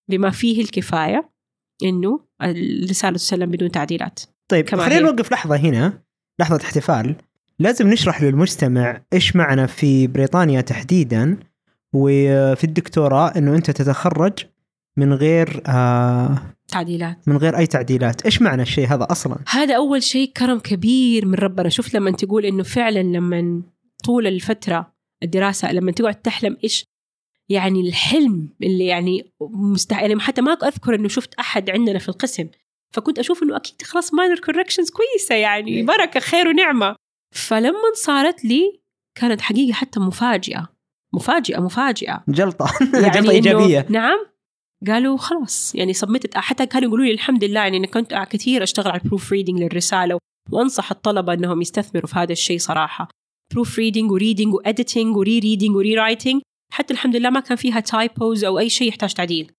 بما فيه الكفاية إنه الرساله تسلم بدون تعديلات. طيب خلينا هي. نوقف لحظة هنا لحظة احتفال. لازم نشرح للمستمع إيش معنى في بريطانيا تحديدا وفي الدكتوراه إنه أنت تتخرج من غير آه تعديلات. من غير أي تعديلات. إيش معنى الشيء هذا أصلا؟ هذا أول شيء كرم كبير من ربنا. شفت لما تقول إنه فعلا لما طول الفترة الدراسة لما تقعد تحلم إيش يعني الحلم اللي يعني مستحيل يعني حتى ما أذكر إنه شفت أحد عندنا في القسم فكنت أشوف إنه أكيد خلاص minor corrections كويسة يعني بركة خير ونعمة. فلما صارت لي كانت حقيقة حتى مفاجئة مفاجئة مفاجئة. جلطة. يعني جلطة إيجابية. نعم. قالوا خلاص يعني صمتت حتى كانوا يقولوا لي الحمد لله يعني إني كنت كثير أشتغل على ال proofreading للرسالة وأنصح الطلبة إنهم يستثمروا في هذا الشيء صراحة. proofreading و reading و editing و rereading و rewriting حتى الحمد لله ما كان فيها typos أو أي شيء يحتاج تعديل.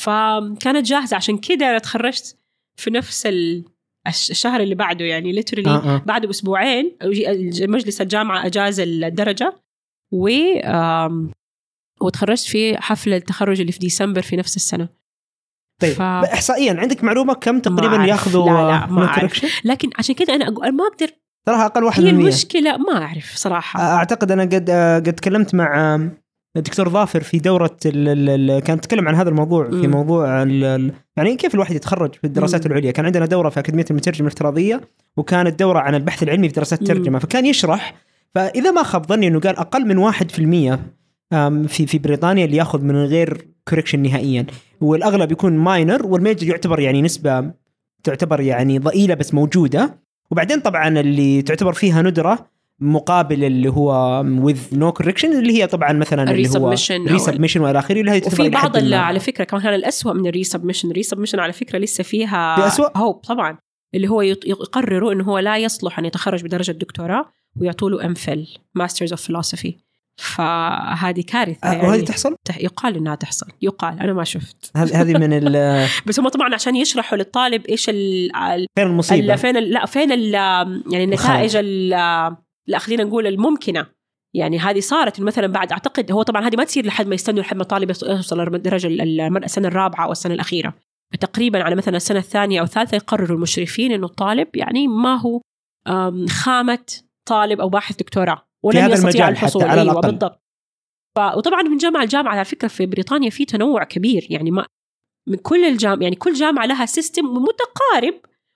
فكانت جاهزة. عشان كذا أنا تخرجت في نفس ال... الشهر اللي بعده يعني literally آه آه. بعد بأسبوعين مجلس الجامعة أجاز الدرجة. و وتخرجت في حفل التخرج اللي في ديسمبر في نفس السنة. طيب ف- احصائيا عندك معلومة كم تقريبا. ياخذوا لا، لا، ما أعرف. لكن عشان كذا أنا أقول ما أقدر تراها أقل واحد هي من 100 المشكلة ما أعرف صراحة. أعتقد أنا قد قد تكلمت مع الدكتور ظافر في دورة ال ال ال كان تكلم عن هذا الموضوع في. موضوع ال يعني كيف الواحد يتخرج في الدراسات. العليا كان عندنا دورة في أكاديمية المترجم الافتراضية وكانت دورة عن البحث العلمي في دراسات. الترجمة فكان يشرح فإذا ما خاب ظني إنه قال أقل من 1% أم، في في بريطانيا اللي ياخذ من غير correction نهائيا والأغلب يكون minor وال major يعتبر يعني نسبة تعتبر يعني ضئيلة بس موجودة وبعدين طبعا اللي تعتبر فيها ندرة مقابل اللي هو with no correction اللي هي طبعا مثلا اللي هو resubmission وإلى آخره اللي هي وفي بعض ال- ما. على فكرة كمان كان الأسوأ من ال resubmission ال resubmission على فكرة لسه فيها في أسوأ؟ هوب طبعا. اللي هو يقرروا إنه هو لا يصلح أن يتخرج بدرجة دكتوراه ويعطوا له MPhil Masters of Philosophy فهذه كارثة آه، يعني. وهذه تحصل؟ تح- يقال إنها تحصل. يقال أنا ما شفت. هذه من ال- بس هم طبعا عشان يشرحوا للطالب إيش ال فين المصيبة؟ ال- فين ال- لا فين ال يعني النتائج ال- لا خلينا نقول الممكنة يعني هذه صارت مثلا بعد أعتقد هو طبعا هذه ما تصير لحد ما يستنوا لحد ما الطالب يوصل للدرجه ال- السنة الرابعة أو السنة الأخيرة تقريبا على مثلا السنة الثانية أو الثالثة يقرروا المشرفين إنه الطالب يعني ما هو خامة طالب أو باحث دكتوراه ولن هذا يستطيع المجال الحصول حتى على أيوة الأقل. بالضبط ف... وطبعا من جامعة لجامعة على فكرة في بريطانيا في تنوع كبير يعني ما من كل الجامعة يعني كل جامعة لها system متقارب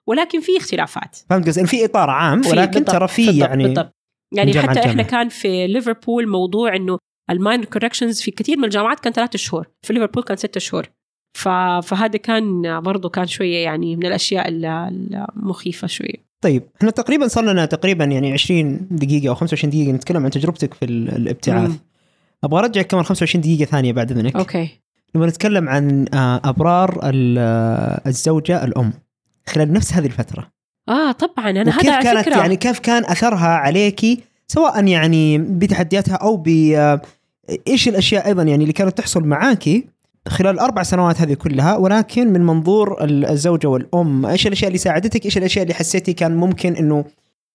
ولكن في اختلافات فهمت قصدي؟ في إطار عام في- ولكن بالضبط، ترى في يعني بالضبط. يعني حتى إحنا لجامعة. كان في ليفربول موضوع إنه ال minor corrections في كثير من الجامعات كان ثلاثة شهور في ليفربول كان ستة شهور. ف... فهذا كان برضو كان شوية يعني من الأشياء ال- المخيفة شوية. طيب إحنا تقريبا صار لنا تقريبا يعني 20 دقيقة أو 25 دقيقة نتكلم عن تجربتك في ال- الابتعاث. مم. أبغى ارجع كمان 25 دقيقة ثانية بعد إذنك. أوكي. نبغى نتكلم عن آه، أبرار ال- الزوجة الأم. خلال نفس هذه الفترة آه طبعا وكيف هذا على كانت فكرة. يعني كيف كان أثرها عليكي سواء يعني بتحدياتها أو ب آه، إيش الأشياء أيضا يعني اللي كانت تحصل معاكي خلال الاربع سنوات هذه كلها ولكن من منظور ال- الزوجة والأم إيش الأشياء اللي ساعدتك؟ إيش الأشياء اللي حسيتي كان ممكن إنه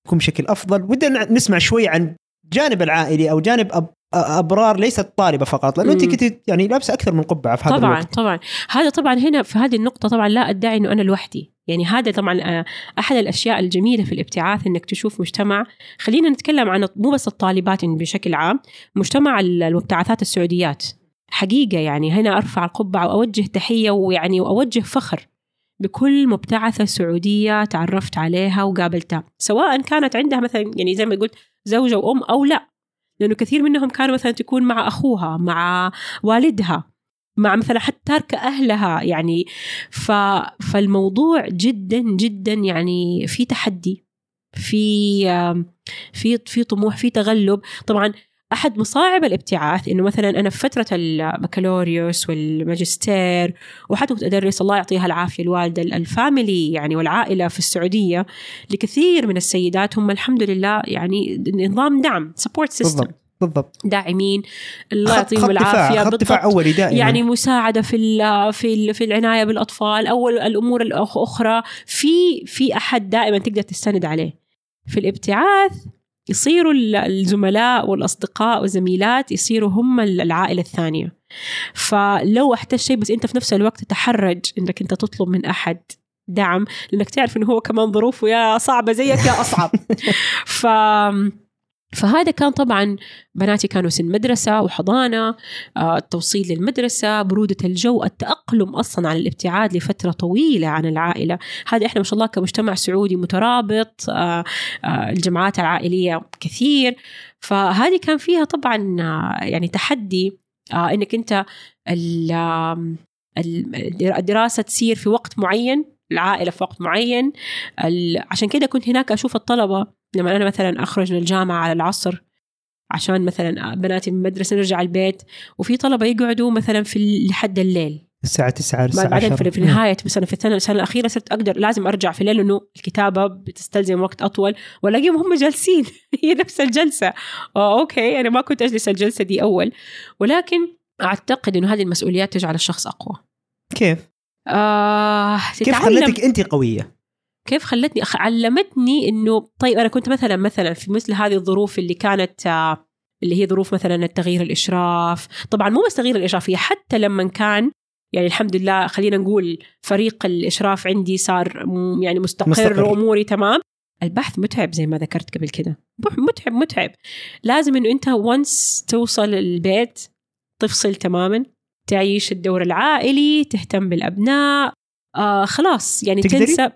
يكون بشكل أفضل؟ ودنا نسمع شوي عن جانب العائلي أو جانب أب أبرار ليست طالبة فقط لأنه أنت. كنت يعني لابسة أكثر من قبعة في هذا طبعا الوقت. طبعا. هذا طبعا هنا في هذه النقطة طبعا لا أدعي أنه أنا لوحدي. يعني هذا طبعا آه، أحد الأشياء الجميلة في الابتعاث أنك تشوف مجتمع. خلينا نتكلم عن مو بس الطالبات بشكل عام مجتمع ال- المبتعثات السعوديات. حقيقة يعني هنا أرفع القبعة وأوجه تحية ويعني وأوجه فخر بكل مبتعثة سعودية تعرفت عليها وقابلتها سواء كانت عندها مثلا يعني زي ما قلت زوجة وأم أو لا. لأنه كثير منهم كانوا مثلا تكون مع أخوها مع والدها. مع مثلا حتى تاركة أهلها يعني ف... فالموضوع جدا جدا يعني في تحدي في في في طموح في تغلب. طبعا أحد مصاعب الابتعاث إنه مثلا أنا في فترة البكالوريوس والماجستير وحتى كنت ادرس الله يعطيها العافية الوالدة ال family يعني والعائلة في السعودية لكثير من السيدات هم الحمد لله يعني نظام دعم support system بالضبط. داعمين. الله يعطيهم العافية خط دفاع. أولي دائما. يعني مساعدة في ال في ال في العناية بالأطفال أو الأمور الاخرى في في أحد دائما تقدر تستند عليه. في الابتعاث يصيروا ال- الزملاء والأصدقاء والزميلات يصيروا هم ال- العائلة الثانية. فلو احتجت شيء بس أنت في نفس الوقت تتحرج إنك أنت تطلب من أحد دعم لأنك تعرف إنه هو كمان ظروفه يا صعبة زيك يا أصعب. ف فهذا كان طبعا بناتي كانوا سن مدرسة وحضانة آه، التوصيل للمدرسة برودة الجو التأقلم أصلا على الابتعاد لفترة طويلة عن العائلة. هذا إحنا ما شاء الله كمجتمع سعودي مترابط آه، آه، الجماعات العائلية كثير. فهذه كان فيها طبعا يعني تحدي آم، ال- الدراسة تصير في وقت معين. العائلة في وقت معين. ال- عشان كده كنت هناك أشوف الطلبة. لما أنا مثلا أخرج من الجامعة على العصر عشان مثلا بناتي من المدرسة نرجع البيت وفي طلبة يقعدوا مثلا في لحد الليل. الساعة 9 الساعة بعدين 10 في نهاية مثلا في السنة السنة الأخيرة صرت أقدر لازم أرجع في الليل انه الكتابة بتستلزم وقت أطول. وألاقيهم هم جالسين هي نفس الجلسة. آه أوكي أنا ما كنت أجلس الجلسة دي أول. ولكن أعتقد إنه هذه المسؤوليات تجعل الشخص أقوى. كيف؟ آه كيف خلتك انت قوية؟ كيف خلتني. علمتني إنه طيب أنا كنت مثلا مثلا في مثل هذه الظروف اللي كانت آه، اللي هي ظروف مثلا التغيير الإشراف طبعا مو بس تغيير الإشراف هي حتى لما كان يعني الحمد لله خلينا نقول فريق الإشراف عندي صار يعني مستقر, مستقر. وأموري تمام البحث متعب زي ما ذكرت قبل كده متعب متعب لازم إنه أنت once توصل البيت تفصل تماما تعيش الدور العائلي تهتم بالأبناء آه خلاص يعني تقدري؟ تنسى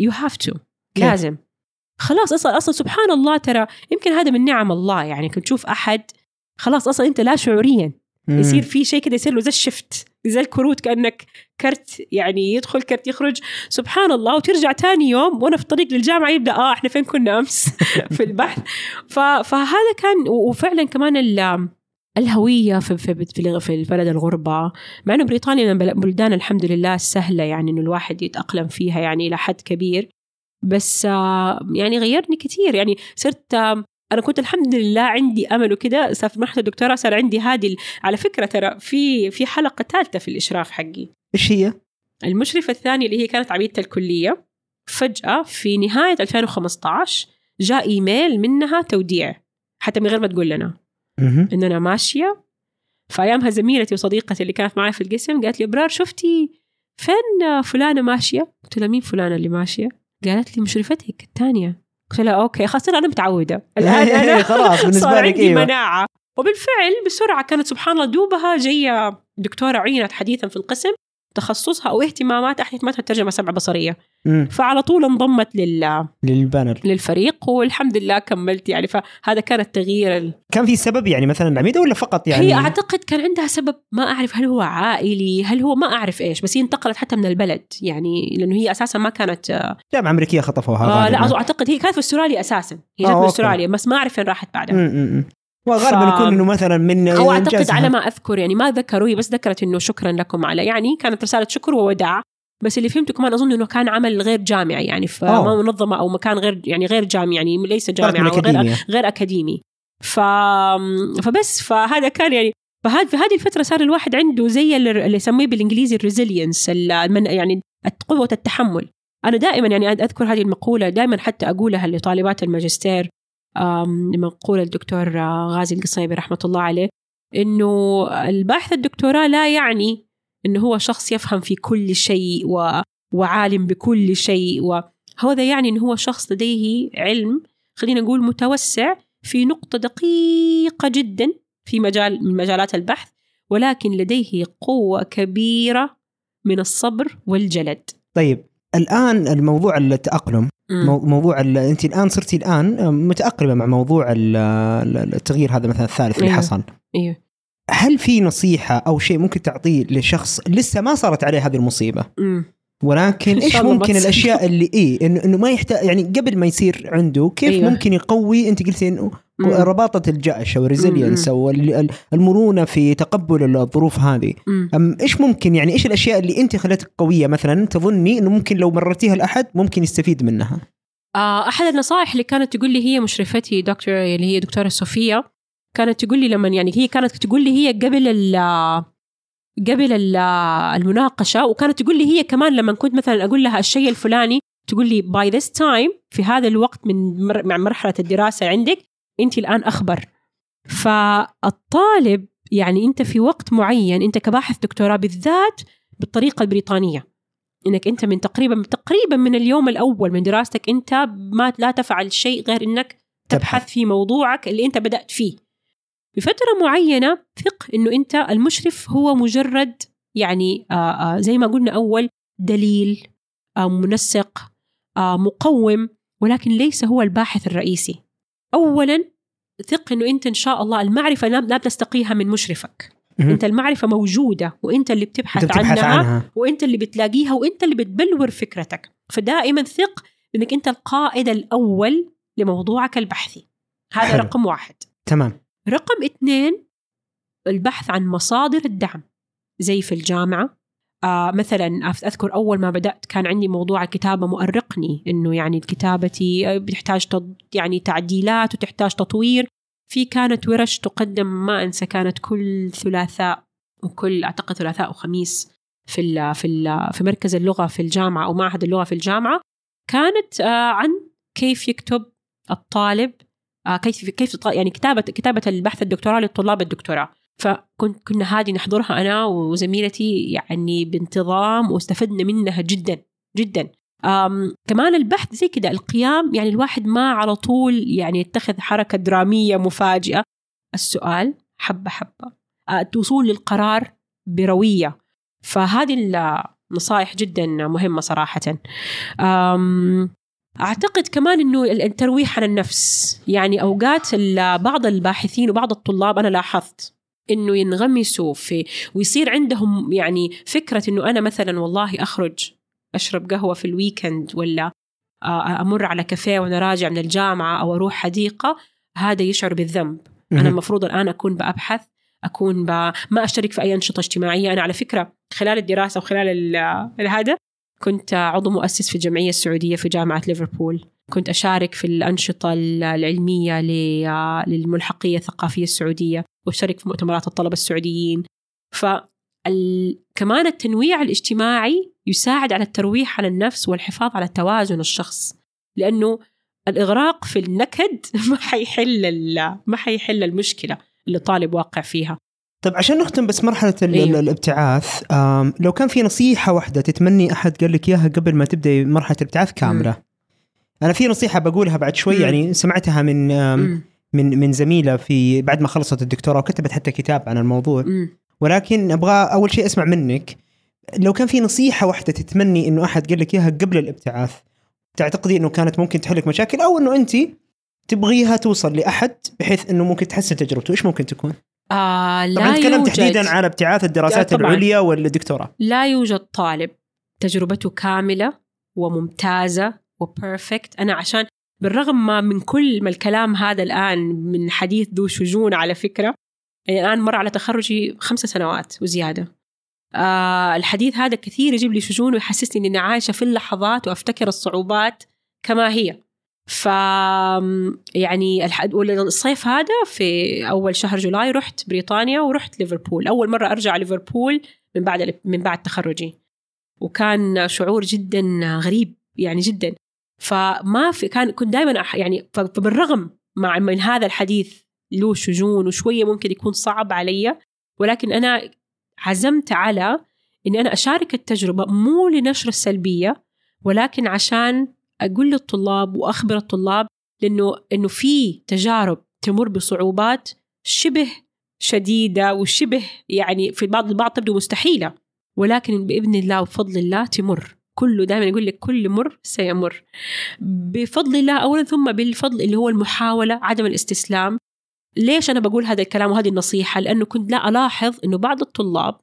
you have to؟ لازم خلاص أصلا أصلا سبحان الله ترى يمكن هذا من نعم الله يعني كنت تشوف أحد خلاص أصلا أنت لا شعوريا مم. يصير في شيء كده يصير له زي الشفت زي الكروت كأنك كرت يعني يدخل كرت يخرج سبحان الله وترجع تاني يوم وأنا في الطريق للجامعة يبدأ آه إحنا فين كنا أمس في البحث فهذا كان وفعلا كمان ال- الهوية في في في في البلد الغربة. مع إنه بريطانيا من البلدان الحمد لله سهلة يعني إنه الواحد يتأقلم فيها يعني إلى حد كبير. بس آه، يعني غيرني كثير يعني صرت آه، أنا كنت الحمد لله عندي أمل وكذا صار في مرحلة الدكتوراه صار عندي هذه على فكرة ترى في في حلقة ثالثة في الإشراف حقي. إيش هي؟ المشرفة الثانية اللي هي كانت عميده الكلية. فجأة في نهاية 2015 جاء إيميل منها توديع. حتى من غير ما تقول لنا. إن أنا ماشية. فايامها زميلتي وصديقتي اللي كانت معي في القسم قالت لي أبرار شفتي فين فلانة ماشية؟ قلت لها مين فلانة اللي ماشية؟ قالت لي مشرفتك الثانية. قلت لها أوكي خلاص أنا متعودة. الآن أنا خلاص بالنسبة صار لك عندي أيوه. مناعة. وبالفعل بسرعة كانت سبحان الله دوبها جاية دكتورة عينت حديثا في القسم تخصصها أو اهتمامات اهتماماتها الترجمة السمع بصرية. مم. فعلى طول انضمت لل... للبانر للفريق والحمد لله كملت يعني فهذا كان التغيير ال... كان في سبب يعني مثلا العميده ولا فقط يعني هي أعتقد كان عندها سبب ما أعرف هل هو عائلي هل هو ما أعرف إيش بس هي انتقلت حتى من البلد يعني لأنه هي أساسا ما كانت آه جامعه أمريكية خطفوها لا غالباً. أظن- أعتقد هي كانت في أستراليا أساسا هي آه، جت من أوكي. أستراليا بس ما أعرف فين راحت بعدها مم،. وغالبا ف- يكون إنه مثلا من أو أعتقد. على ما أذكر يعني ما ذكروا هي بس ذكرت إنه شكرا لكم على يعني كانت رسالة شكر ووداع بس اللي فهمته كمان أظن إنه كان عمل غير جامعي يعني في أوه. منظمة أو مكان غير يعني غير جامعي يعني ليس جامعة الأكاديمية. غير أكاديمي. ف... فبس فهذا كان يعني فهذا في هذه الفترة صار الواحد عنده زي اللي يسميه بالإنجليزي ال resilience يعني قوة التحمل. أنا دائما يعني أذكر هذه المقولة دائما حتى أقولها لطالبات الماجستير مقوله الدكتور آه، غازي القصيبي رحمة الله عليه إنه الباحث الدكتوراه لا يعني إنه هو شخص يفهم في كل شيء و... وعالم بكل شيء وهذا يعني إنه هو شخص لديه علم خلينا نقول متوسع في نقطة دقيقة جدا في مجال من مجالات البحث ولكن لديه قوة كبيرة من الصبر والجلد طيب الآن الموضوع. مو- موضوع ال- أنت الآن صرتي الآن متأقلمة مع موضوع ال- ال- التغيير هذا مثلا الثالث اللي أيوه. حصل أيوه هل في نصيحة أو شيء ممكن تعطيه لشخص لسه ما صارت عليه هذه المصيبة. ولكن إيش ممكن تصير. الأشياء اللي إيه انه إنه ما يحتاج يعني قبل ما يصير عنده كيف أيوه. ممكن يقوي أنت قلتي إنه. رباطة الجأش أو ال resilience. أو ال- ال- المرونة في تقبل الظروف هذه. أم إيش ممكن يعني إيش الأشياء اللي أنت خلتك قوية مثلا تظني إنه ممكن لو مررتيها لأحد ممكن يستفيد منها آه، أحد النصائح اللي كانت تقول لي هي مشرفتي دكتور اللي هي دكتورة صوفيا كانت تقول لي لما يعني هي كانت تقول لي هي قبل ال قبل ال- المناقشة وكانت تقول لي هي كمان لما كنت مثلا أقول لها الشيء الفلاني تقول لي by this time في هذا الوقت من مع مرحلة الدراسة عندك أنت الآن expert. فالطالب يعني أنت في وقت معين أنت كباحث دكتوراه بالذات بالطريقة البريطانية. إنك أنت من تقريبا تقريبا من اليوم الأول من دراستك أنت ما لا تفعل شيء غير إنك تبحث في موضوعك اللي أنت بدأت فيه. بفترة معينة ثق إنه أنت المشرف هو مجرد يعني آه آه زي ما قلنا أول دليل آه منسق مقوم ولكن ليس هو الباحث الرئيسي. اولا ثق إنه أنت إن شاء الله المعرفة لا تستقيها من مشرفك. أنت المعرفة موجودة وأنت اللي بتبحث, بتبحث عنها, عنها. وأنت اللي بتلاقيها وأنت اللي بتبلور فكرتك. فدائما ثق إنك أنت القائد الأول لموضوعك البحثي. هذا حلو. رقم واحد. تمام. رقم اثنين البحث عن مصادر الدعم زي في الجامعة. آه مثلا أذكر أول ما بدأت كان عندي موضوع الكتابه مؤرقني إنه يعني كتابتي بتحتاج يعني تعديلات وتحتاج تطوير. في كانت ورش تقدم ما أنسى كانت كل ثلاثاء وكل أعتقد ثلاثاء وخميس في ال في ال في مركز اللغة في الجامعة أو معهد اللغة في الجامعة. كانت آه عن كيف يكتب الطالب آه كيف كيف يعني كتابه كتابة البحث الدكتوراه للطلاب الدكتوراه. فكنت كنا هذه نحضرها أنا وزميلتي يعني بانتظام واستفدنا منها جدا جدا. أم كمان البحث زي كده القيام يعني الواحد ما على طول يعني يتخذ حركة درامية مفاجئة. السؤال حبة حبة. الوصول للقرار بروية. فهذه النصائح جدا مهمة صراحة. أم أعتقد كمان أنه الترويح عن النفس. يعني أوقات بعض الباحثين وبعض الطلاب أنا لاحظت إنه ينغمسوا في ويصير عندهم يعني فكرة إنه أنا مثلا والله أخرج أشرب قهوة في الويكند ولا أمر على كافيه وأنا راجع من الجامعة أو أروح حديقة هذا يشعر بالذنب. أنا المفروض الآن أكون بأبحث أكون ب... ما أشترك في أي أنشطة اجتماعية. أنا على فكرة خلال الدراسة وخلال هذا كنت عضو مؤسس في الجمعية السعودية في جامعة ليفربول. كنت أشارك في الأنشطة العلمية للملحقية الثقافية السعودية وأشارك في مؤتمرات الطلبة السعوديين. ف كمان التنويع الاجتماعي يساعد على الترويح على النفس والحفاظ على توازن الشخص لأنه الإغراق في النكد ما حيحل ما حيحل المشكلة اللي الطالب واقع فيها. طيب عشان نختم بس مرحلة أيوه. الابتعاث لو كان في نصيحة واحدة تتمني أحد قال لك إياها قبل ما تبدأ مرحلة الابتعاث كاملة أنا في نصيحة بقولها بعد شوي مم. يعني سمعتها من من من زميلة في بعد ما خلصت الدكتوراه وكتبت حتى كتاب عن الموضوع مم. ولكن أبغى أول شيء أسمع منك لو كان في نصيحة واحدة تتمني إنه أحد قال لك إياها قبل الابتعاث تعتقدي إنه كانت ممكن تحل لك مشاكل أو إنه انت تبغيها توصل لأحد بحيث إنه ممكن تحسن تجربته إيش ممكن تكون آه لا طبعا نتكلم تحديدا على ابتعاث الدراسات العليا والدكتوراه. لا يوجد طالب. تجربته كاملة وممتازة وبيرفكت أنا عشان بالرغم ما من كل ما الكلام هذا الآن من حديث ذو شجون على فكرة يعني الآن مر على تخرجي خمس سنوات وزيادة. آه الحديث هذا كثير يجيب لي شجون ويحسسني إني عايشة في اللحظات وأفتكر الصعوبات كما هي. ف يعني الصيف هذا في أول شهر جولاي رحت بريطانيا ورحت ليفربول. أول مرة أرجع ليفربول من بعد من بعد تخرجي. وكان شعور جدا غريب يعني جدا. فما في كان كنت دائما يعني فبالرغم مع من هذا الحديث له شجون وشوية ممكن يكون صعب علي ولكن أنا عزمت على إني أنا أشارك التجربة مو لنشر السلبيه ولكن عشان أقول للطلاب وأخبر الطلاب لأنه إنه في تجارب تمر بصعوبات شبه شديدة وشبه يعني في بعض البعض تبدو مستحيلة ولكن بإذن الله وبفضل الله تمر. كله دائما يقول لك كل مر سيمر. بفضل الله اولا ثم بالفضل اللي هو المحاولة عدم الاستسلام. ليش أنا بقول هذا الكلام وهذه النصيحة؟ لأنه كنت لا ألاحظ إنه بعض الطلاب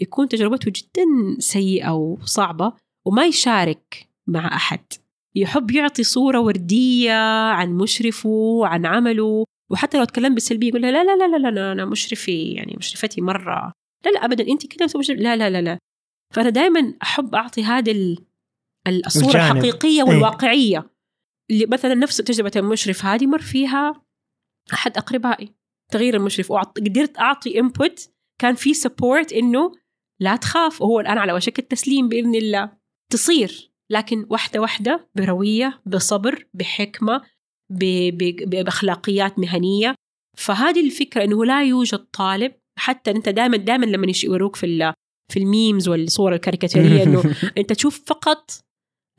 يكون تجربته جدا سيئة وصعبة وما يشارك مع أحد. يحب يعطي صورة وردية عن مشرفه عن عمله وحتى لو تكلم بالسلبية يقول لا لا لا لا لا أنا مشرفي يعني مشرفتي مرة. لا لا ابدا أنت كذا لا لا لا لا. فأنا دائما أحب أعطي هذه الصورة الجانب. الحقيقية إيه. والواقعية. اللي مثلا نفس تجربة المشرف هذه مر فيها أحد أقربائي تغيير المشرف. وقدرت أعطي input كان في support إنه لا تخاف وهو الآن على وشك التسليم بإذن الله. تصير. لكن واحدة واحدة بروية بصبر بحكمة بأخلاقيات مهنية. فهذه الفكرة إنه لا يوجد طالب حتى أنت دائما دائما لما يوروك في في ال memes والصور الكاريكاتيرية إنه أنت تشوف فقط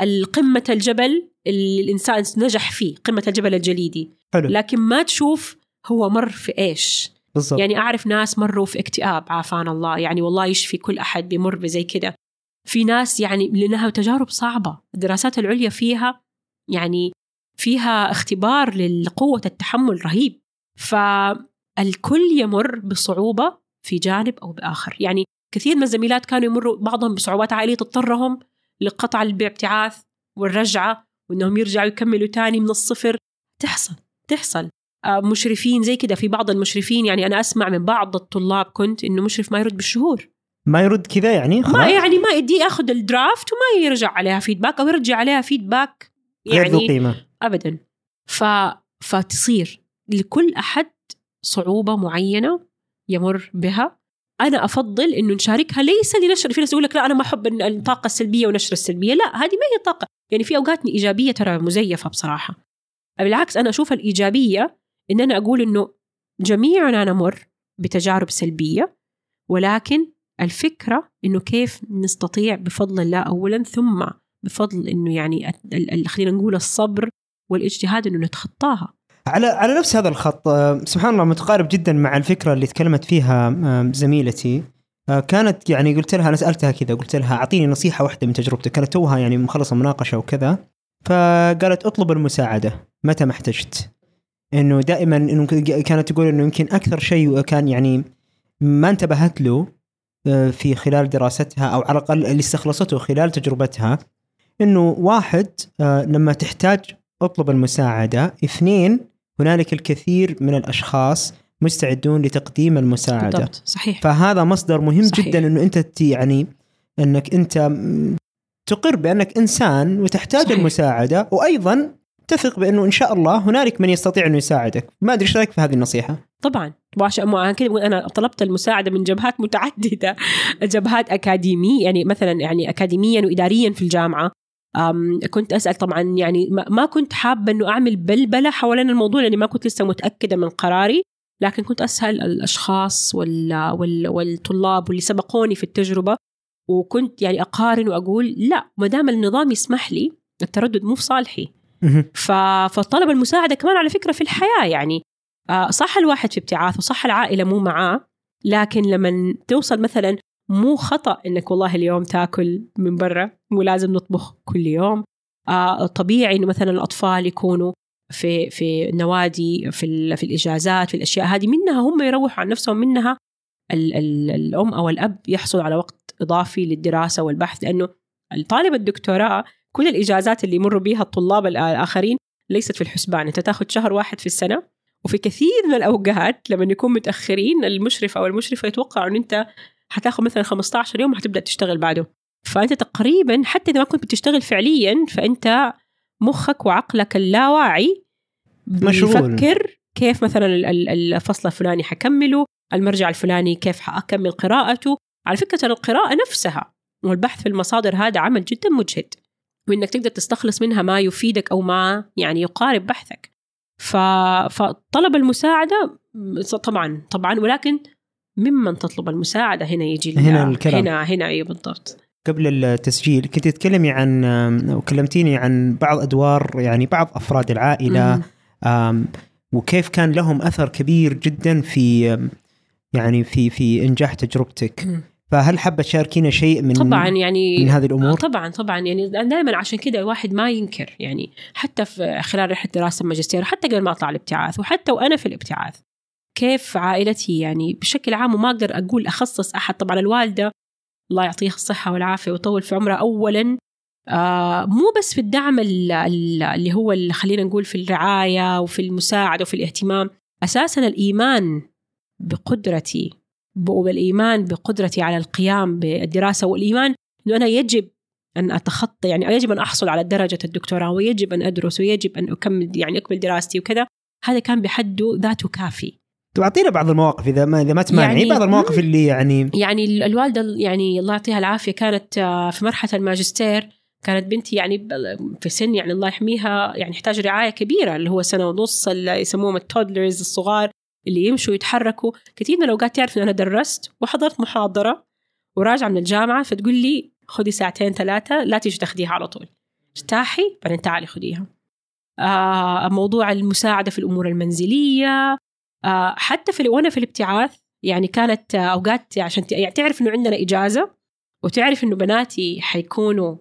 القمة الجبل اللي الإنسان نجح فيه قمة الجبل الجليدي. حلو. لكن ما تشوف هو مر في إيش. بالضبط. يعني أعرف ناس مروا في اكتئاب عافانا الله. يعني والله يشفي كل أحد بمر بزي كده. في ناس يعني لأنها تجارب صعبة الدراسات العليا فيها يعني فيها اختبار لقوه التحمل رهيب. فالكل يمر بصعوبة في جانب أو بآخر. يعني كثير من الزميلات كانوا يمروا بعضهم بصعوبات عائلية تضطرهم لقطع الابتعاث والرجعة وإنهم يرجعوا يكملوا تاني من الصفر. تحصل تحصل. آه، مشرفين زي كده. في بعض المشرفين يعني أنا أسمع من بعض الطلاب كنت إنه مشرف ما يرد بالشهور. ما يرد كذا يعني ما خلاص. يعني ما يدي ياخذ الدرافت وما يرجع عليها فيدباك أو يرجع عليها فيدباك غير ذو يعني قيمة. ابدا. ف فتصير لكل أحد صعوبة معينة يمر بها. أنا أفضل إنه نشاركها ليس لنشر في ناس يقول لك لا أنا ما أحب الطاقة السلبية ونشر السلبية. لا هذه ما هي طاقة. يعني في اوقات إيجابية ترى مزيفة بصراحة. بالعكس أنا أشوف الإيجابية إن أنا أقول إنه جميعنا نمر بتجارب سلبية ولكن الفكرة إنه كيف نستطيع بفضل الله اولا ثم بفضل إنه يعني خلينا نقول الصبر والاجتهاد إنه نتخطاها. على على نفس هذا الخط آه، سبحان الله متقارب جدا مع الفكرة اللي تكلمت فيها آه، زميلتي. آه، كانت يعني قلت لها أنا سألتها كذا قلت لها أعطيني نصيحة واحدة من تجربتك. كانت توها يعني مخلصة مناقشة وكذا. فقالت اطلب المساعدة. متى ما احتجت؟ إنه دائما إنه كانت تقول إنه يمكن أكثر شيء كان يعني ما انتبهت له. في خلال دراستها أو على الأقل اللي استخلصته خلال تجربتها إنه واحد آه، لما تحتاج أطلب المساعدة اثنين هنالك الكثير من الأشخاص مستعدون لتقديم المساعدة. بالضبط صحيح. فهذا مصدر مهم صحيح. جدا إنه أنت يعني إنك أنت تقر بأنك إنسان وتحتاج صحيح. المساعدة وأيضا تثق بأنه إن شاء الله هنالك من يستطيع إنه يساعدك. ما أدري إيش رأيك في هذه النصيحة؟ طبعا. وعشان بقول أنا طلبت المساعدة من جبهات متعددة. جبهات اكاديميه يعني مثلا يعني اكاديميا واداريا في الجامعة. أم كنت أسأل طبعا يعني ما كنت حابة إنه أعمل بلبلة حوالين الموضوع لأني ما كنت لسه متأكدة من قراري. لكن كنت أسأل الأشخاص وال وال والطلاب واللي سبقوني في التجربة. وكنت يعني أقارن وأقول لا ما دام النظام يسمح لي التردد مو في صالحي. فطلب المساعدة كمان على فكرة في الحياة يعني. صح الواحد في ابتعاث وصح العائلة مو معاه لكن لما توصل مثلا مو خطأ إنك والله اليوم تاكل من برا مو لازم نطبخ كل يوم. آه طبيعي إنه مثلا الأطفال يكونوا في في النوادي في في الإجازات في الأشياء هذه منها هم يروحوا عن نفسهم منها ال ال الأم أو الأب يحصل على وقت إضافي للدراسة والبحث لأنه الطالب الدكتوراه كل الإجازات اللي يمروا بها الطلاب الآخرين ليست في الحسبان أنت تاخذ شهر واحد في السنة وفي كثير من الاوقات لما يكون متأخرين المشرف أو المشرفة يتوقع ان أنت حتاخذ مثلا 15 يوم وحتبدأ تشتغل بعده فأنت تقريبا حتى إذا ما كنت بتشتغل فعليا فأنت مخك وعقلك اللاواعي مشغول. بيفكر كيف مثلا ال- ال- الفصل الفلاني حكمله المرجع الفلاني كيف حأكمل قراءته على فكرة ترى القراءة نفسها والبحث في المصادر هذا عمل جدا مجهد وإنك تقدر تستخلص منها ما يفيدك أو ما يعني يقارب بحثك. فطلب المساعدة طبعا طبعا ولكن ممن تطلب المساعدة هنا يجي هنا الكلام. هنا هنا أيوه بالضبط قبل التسجيل كنت تتكلمي عن وكلمتيني عن بعض أدوار يعني بعض أفراد العائلة مم. آم، وكيف كان لهم أثر كبير جدا في يعني في في إنجاح تجربتك. فهل حابة تشاركينا شيء من طبعا يعني من هذه الأمور؟ طبعا طبعا. يعني دائما عشان كذا الواحد ما ينكر يعني حتى في خلال رحلة دراسة الماجستير حتى قبل ما أطلع الابتعاث وحتى وأنا في الابتعاث كيف عائلتي يعني بشكل عام وما أقدر أقول أخصص أحد. طبعا الوالدة الله يعطيها الصحة والعافية ويطول في عمرها اولا. آه مو بس في الدعم ال- ال- اللي هو خلينا نقول في الرعاية وفي المساعدة وفي الاهتمام. أساسا الإيمان بقدرتي والايمان بقدرتي على القيام بالدراسة والإيمان إنه أنا يجب أن أتخطى يعني يجب أن أحصل على درجة الدكتوراه ويجب أن أدرس ويجب أن أكمل يعني أكمل دراستي وكذا. هذا كان بحد ذاته كافي. طب أعطينا بعض المواقف إذا ما إذا ما تمانعي يعني- بعض المواقف اللي يعني يعني ال- الوالدة ال- يعني الله يعطيها العافية كانت آه، في مرحلة الماجستير كانت بنتي يعني في سن يعني الله يحميها يعني يحتاج رعاية كبيرة اللي هو سنة ونص اللي يسموهم التودلرز الصغار. اللي يمشوا يتحركوا. كثير من الأوقات تعرف ان أنا درست وحضرت محاضرة وراجعة من الجامعة فتقول لي خذي ساعتين ثلاثة لا تيجي تاخذيها على طول. ارتاحي بعدين تعالي خذيها آه موضوع المساعدة في الأمور المنزلية. آه حتى في وأنا في الابتعاث يعني كانت أوقات عشان يعني تعرف إنه عندنا إجازة وتعرف إنه بناتي حيكونوا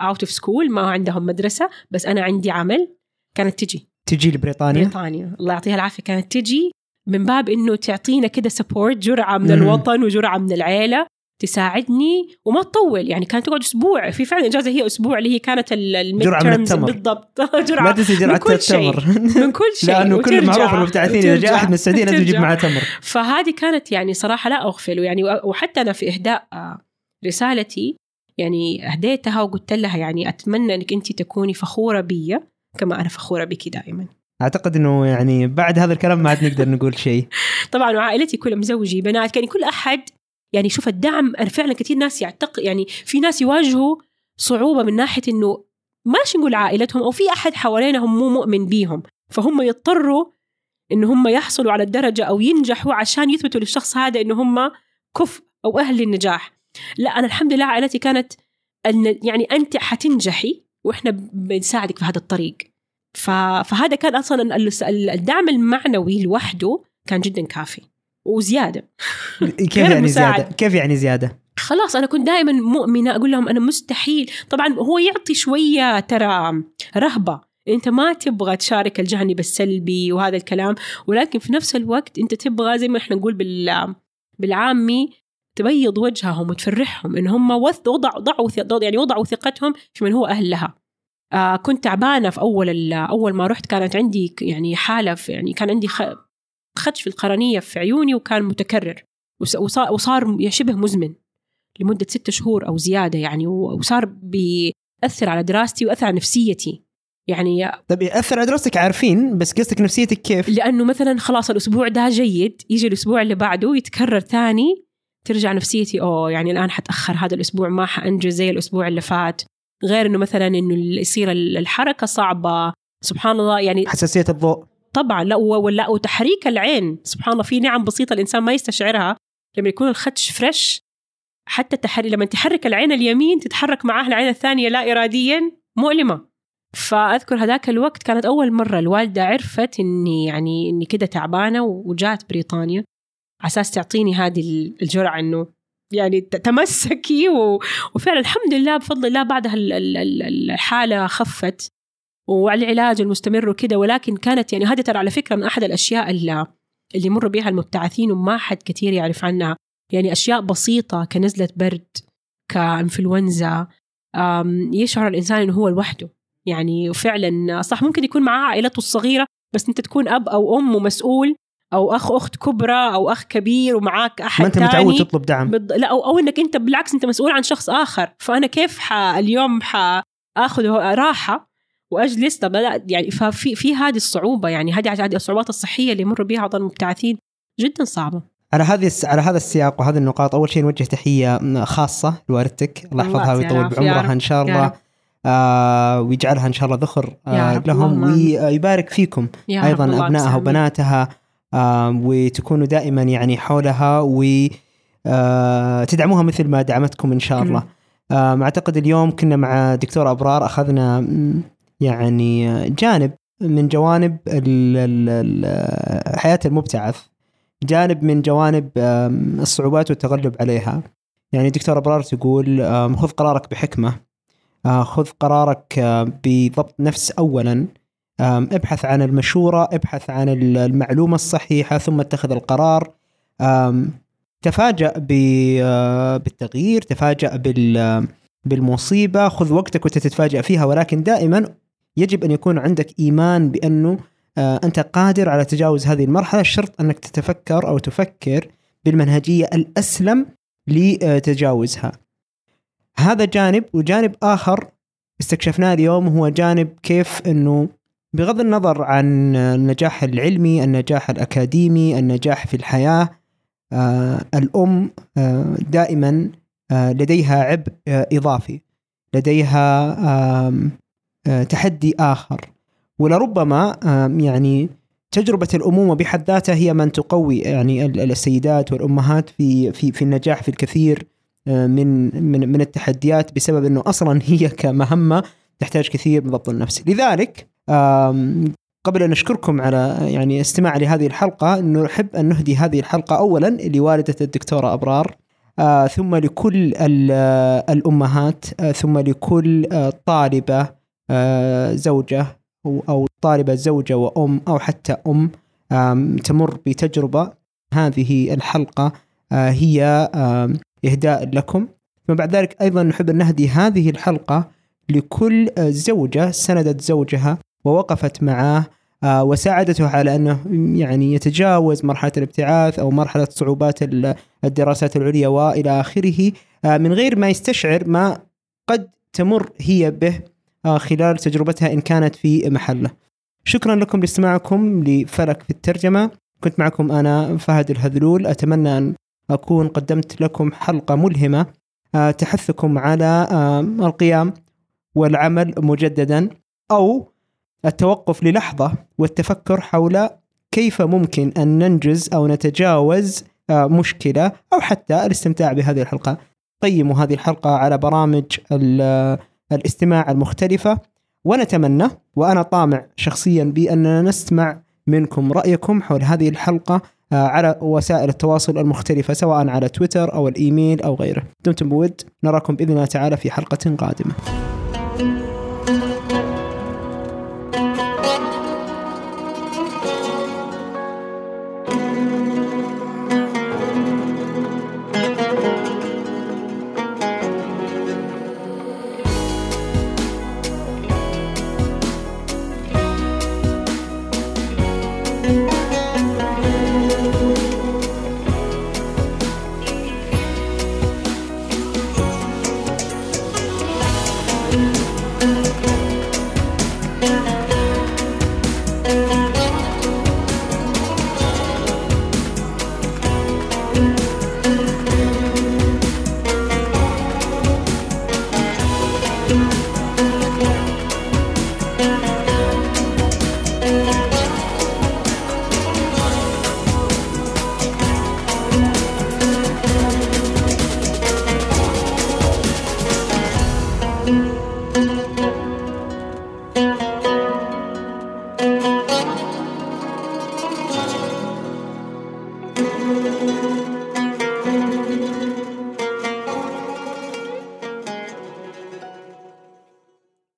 out of school ما عندهم مدرسة بس أنا عندي عمل كانت تجي. تجي لبريطانيا؟ بريطانيا. الله يعطيها العافية كانت تجي من باب إنه تعطينا كده سبورت جرعة من. الوطن وجرعة من العيلة تساعدني وما تطول. يعني كانت تقعد أسبوع. في فعلا إجازة هي أسبوع اللي هي كانت ال جرعة من التمر. بالضبط. ما جرعة تنسي جرعة من كل شيء. التمر. من كل شيء لأنه كل معروف المبتعثين إذا جاء احد من السعوديه لازم يجيب. معاه تمر. فهذه كانت يعني صراحة لا أغفل يعني وحتى أنا في إهداء آه، رسالتي يعني أهديتها وقلت لها يعني أتمنى أنك أنت تكوني فخورة بي كما أنا فخورة بك دائما. أعتقد إنه يعني بعد هذا الكلام ما عاد نقدر نقول شيء طبعا وعائلتي كلهم زوجي بنات يعني كل أحد يعني شوف الدعم أنا فعلا كثير ناس يعتقد يعني في ناس يواجهوا صعوبة من ناحية أنه ماش نقول عائلتهم أو في أحد حوالينهم مو مؤمن بيهم فهم يضطروا إن هم يحصلوا على الدرجة أو ينجحوا عشان يثبتوا للشخص هذا ان هم كفء أو أهل للنجاح لا أنا الحمد لله عائلتي كانت يعني أنت حتنجحي وإحنا بنساعدك في هذا الطريق. فهذا كان أصلا ال- الدعم المعنوي لوحده كان جدا كافي وزيادة. كيف يعني المساعد. زيادة؟ كيف يعني زيادة؟ خلاص أنا كنت دائما مؤمنة أقول لهم أنا مستحيل. طبعا هو يعطي شوية ترى رهبة. أنت ما تبغى تشارك الجانب السلبي وهذا الكلام ولكن في نفس الوقت أنت تبغى زي ما إحنا نقول بال بالعامي تبيض وجههم وتفرحهم إن هم وضعوا ضعوا يعني وضعوا ثقتهم في من هو أهل لها آه كنت تعبانة في أول أول ما رحت كانت عندي يعني حالة في يعني كان عندي خدش في القرنية في عيوني وكان متكرر وص- وصار, شبه مزمن لمدة ستة شهور أو زيادة يعني وصار بيأثر على دراستي وأثر على نفسيتي يعني طيب يأثر على دراستك عارفين بس قصدك نفسيتك كيف؟ لأنه مثلا خلاص الأسبوع ده جيد يجي الأسبوع اللي بعده يتكرر ثاني ترجع نفسيتي أوه يعني الآن حتأخر هذا الأسبوع ما حأنجز زي الأسبوع اللي فات غير إنه مثلا إنه يصير الحركة صعبة. سبحان الله يعني حساسية الضوء. طبعا لا ولا وتحريك العين. سبحان الله في نعم بسيطة الإنسان ما يستشعرها. لما يكون الخدش فريش حتى تحري لما تحرك العين اليمين تتحرك معاه العين الثانية لا اراديا مؤلمة. فأذكر هذاك الوقت كانت أول مرة الوالدة عرفت إني يعني إني كده تعبانة وجات بريطانيا على أساس تعطيني هذه الجرعة إنه يعني تمسكي و... وفعلا الحمد لله بفضل الله بعدها ال- ال- ال- الحالة خفت وعلى العلاج المستمر وكده ولكن كانت يعني هذه ترى على فكرة من أحد الأشياء اللي اللي بها المبتعثين وما حد كثير يعرف عنها. يعني أشياء بسيطة كنزلة برد كإنفلونزا أم، يشعر الإنسان إنه هو لوحده. يعني وفعلا صح ممكن يكون معاه عائلته الصغيرة بس أنت تكون أب أو أم ومسؤول أو أخ أخت كبرى أو أخ كبير ومعاك أحد ما أنت متعود. تطلب دعم بض... لا أو, أو إنك أنت بالعكس أنت مسؤول عن شخص آخر فأنا كيف ح... اليوم حاخذ راحة وأجلس طب لا يعني ففي في هذه الصعوبة يعني هذه هذه الصعوبات الصحية اللي يمر بها بعض المبتعثين جدا صعبة على هذه الس- على هذا السياق وهذه النقاط أول شيء نوجه تحية خاصة لوالدتك الله يحفظها ويطول بعمرها. إن شاء الله. آه ويجعلها إن شاء الله ذخر آه لهم. ويبارك فيكم أيضا أبنائها. وبناتها وتكونوا دائما يعني حولها و آه مثل ما دعمتكم إن شاء الله. أعتقد اليوم كنا مع دكتور أبرار أخذنا يعني جانب من جوانب حياة المبتعث جانب من جوانب الصعوبات والتغلب عليها. يعني دكتور أبرار تقول خذ قرارك بحكمة. آه، خذ قرارك آه، بضبط نفس اولا. ابحث عن المشورة ابحث عن ال- المعلومة الصحيحة ثم اتخذ القرار. تفاجأ بالتغيير تفاجأ بال- بالمصيبة. خذ وقتك وانت تتفاجأ فيها ولكن دائما يجب أن يكون عندك إيمان بأنه آه، أنت قادر على تجاوز هذه المرحلة. الشرط أنك تتفكر أو تفكر بالمنهجية الأسلم لتجاوزها. هذا جانب وجانب آخر استكشفناه اليوم هو جانب كيف أنه بغض النظر عن النجاح العلمي، النجاح الأكاديمي، النجاح في الحياة آه، الأم آه، دائما آه، لديها عبء إضافي، لديها تحدي آخر. ولربما يعني تجربة الأمومة بحد ذاتها هي من تقوي يعني ال- السيدات والأمهات في في في النجاح في الكثير من من من التحديات بسبب أنه أصلا هي كمهمة تحتاج كثير من ضبط النفس. لذلك قبل أن نشكركم على يعني استماع لهذه الحلقة نحب أن نهدي هذه الحلقة أولا لوالدة الدكتورة أبرار آه، ثم لكل آه، الأمهات آه، ثم لكل آه، طالبة آه، زوجة أو- أو طالبة زوجة وأم أو حتى آم، تمر بتجربة. هذه الحلقة آه، هي آم، إهداء لكم. ثم بعد ذلك أيضا نحب أن نهدي هذه الحلقة لكل زوجة سندت زوجها ووقفت معه آه، وساعدته على أنه يعني يتجاوز مرحلة الابتعاث أو مرحلة صعوبات الدراسات العليا وإلى آخره. آه، من غير ما يستشعر ما قد تمر هي به آه، خلال تجربتها إن كانت في محله. شكرا لكم لاستماعكم لفلك في الترجمة، كنت معكم أنا فهد الهذلول، أتمنى أن أكون قدمت لكم حلقة ملهمة. تحثكم على القيام والعمل مجددا أو التوقف للحظة والتفكر حول كيف ممكن أن ننجز أو نتجاوز آه، مشكلة أو حتى الاستمتاع بهذه الحلقة. قيموا هذه الحلقة على برامج الاستماع المختلفة. ونتمنى وأنا طامع شخصيا بأننا نسمع منكم رأيكم حول هذه الحلقة آه، على وسائل التواصل المختلفة سواء على تويتر أو الإيميل أو غيره. دمتم بود نراكم بإذن الله تعالى في حلقة قادمة.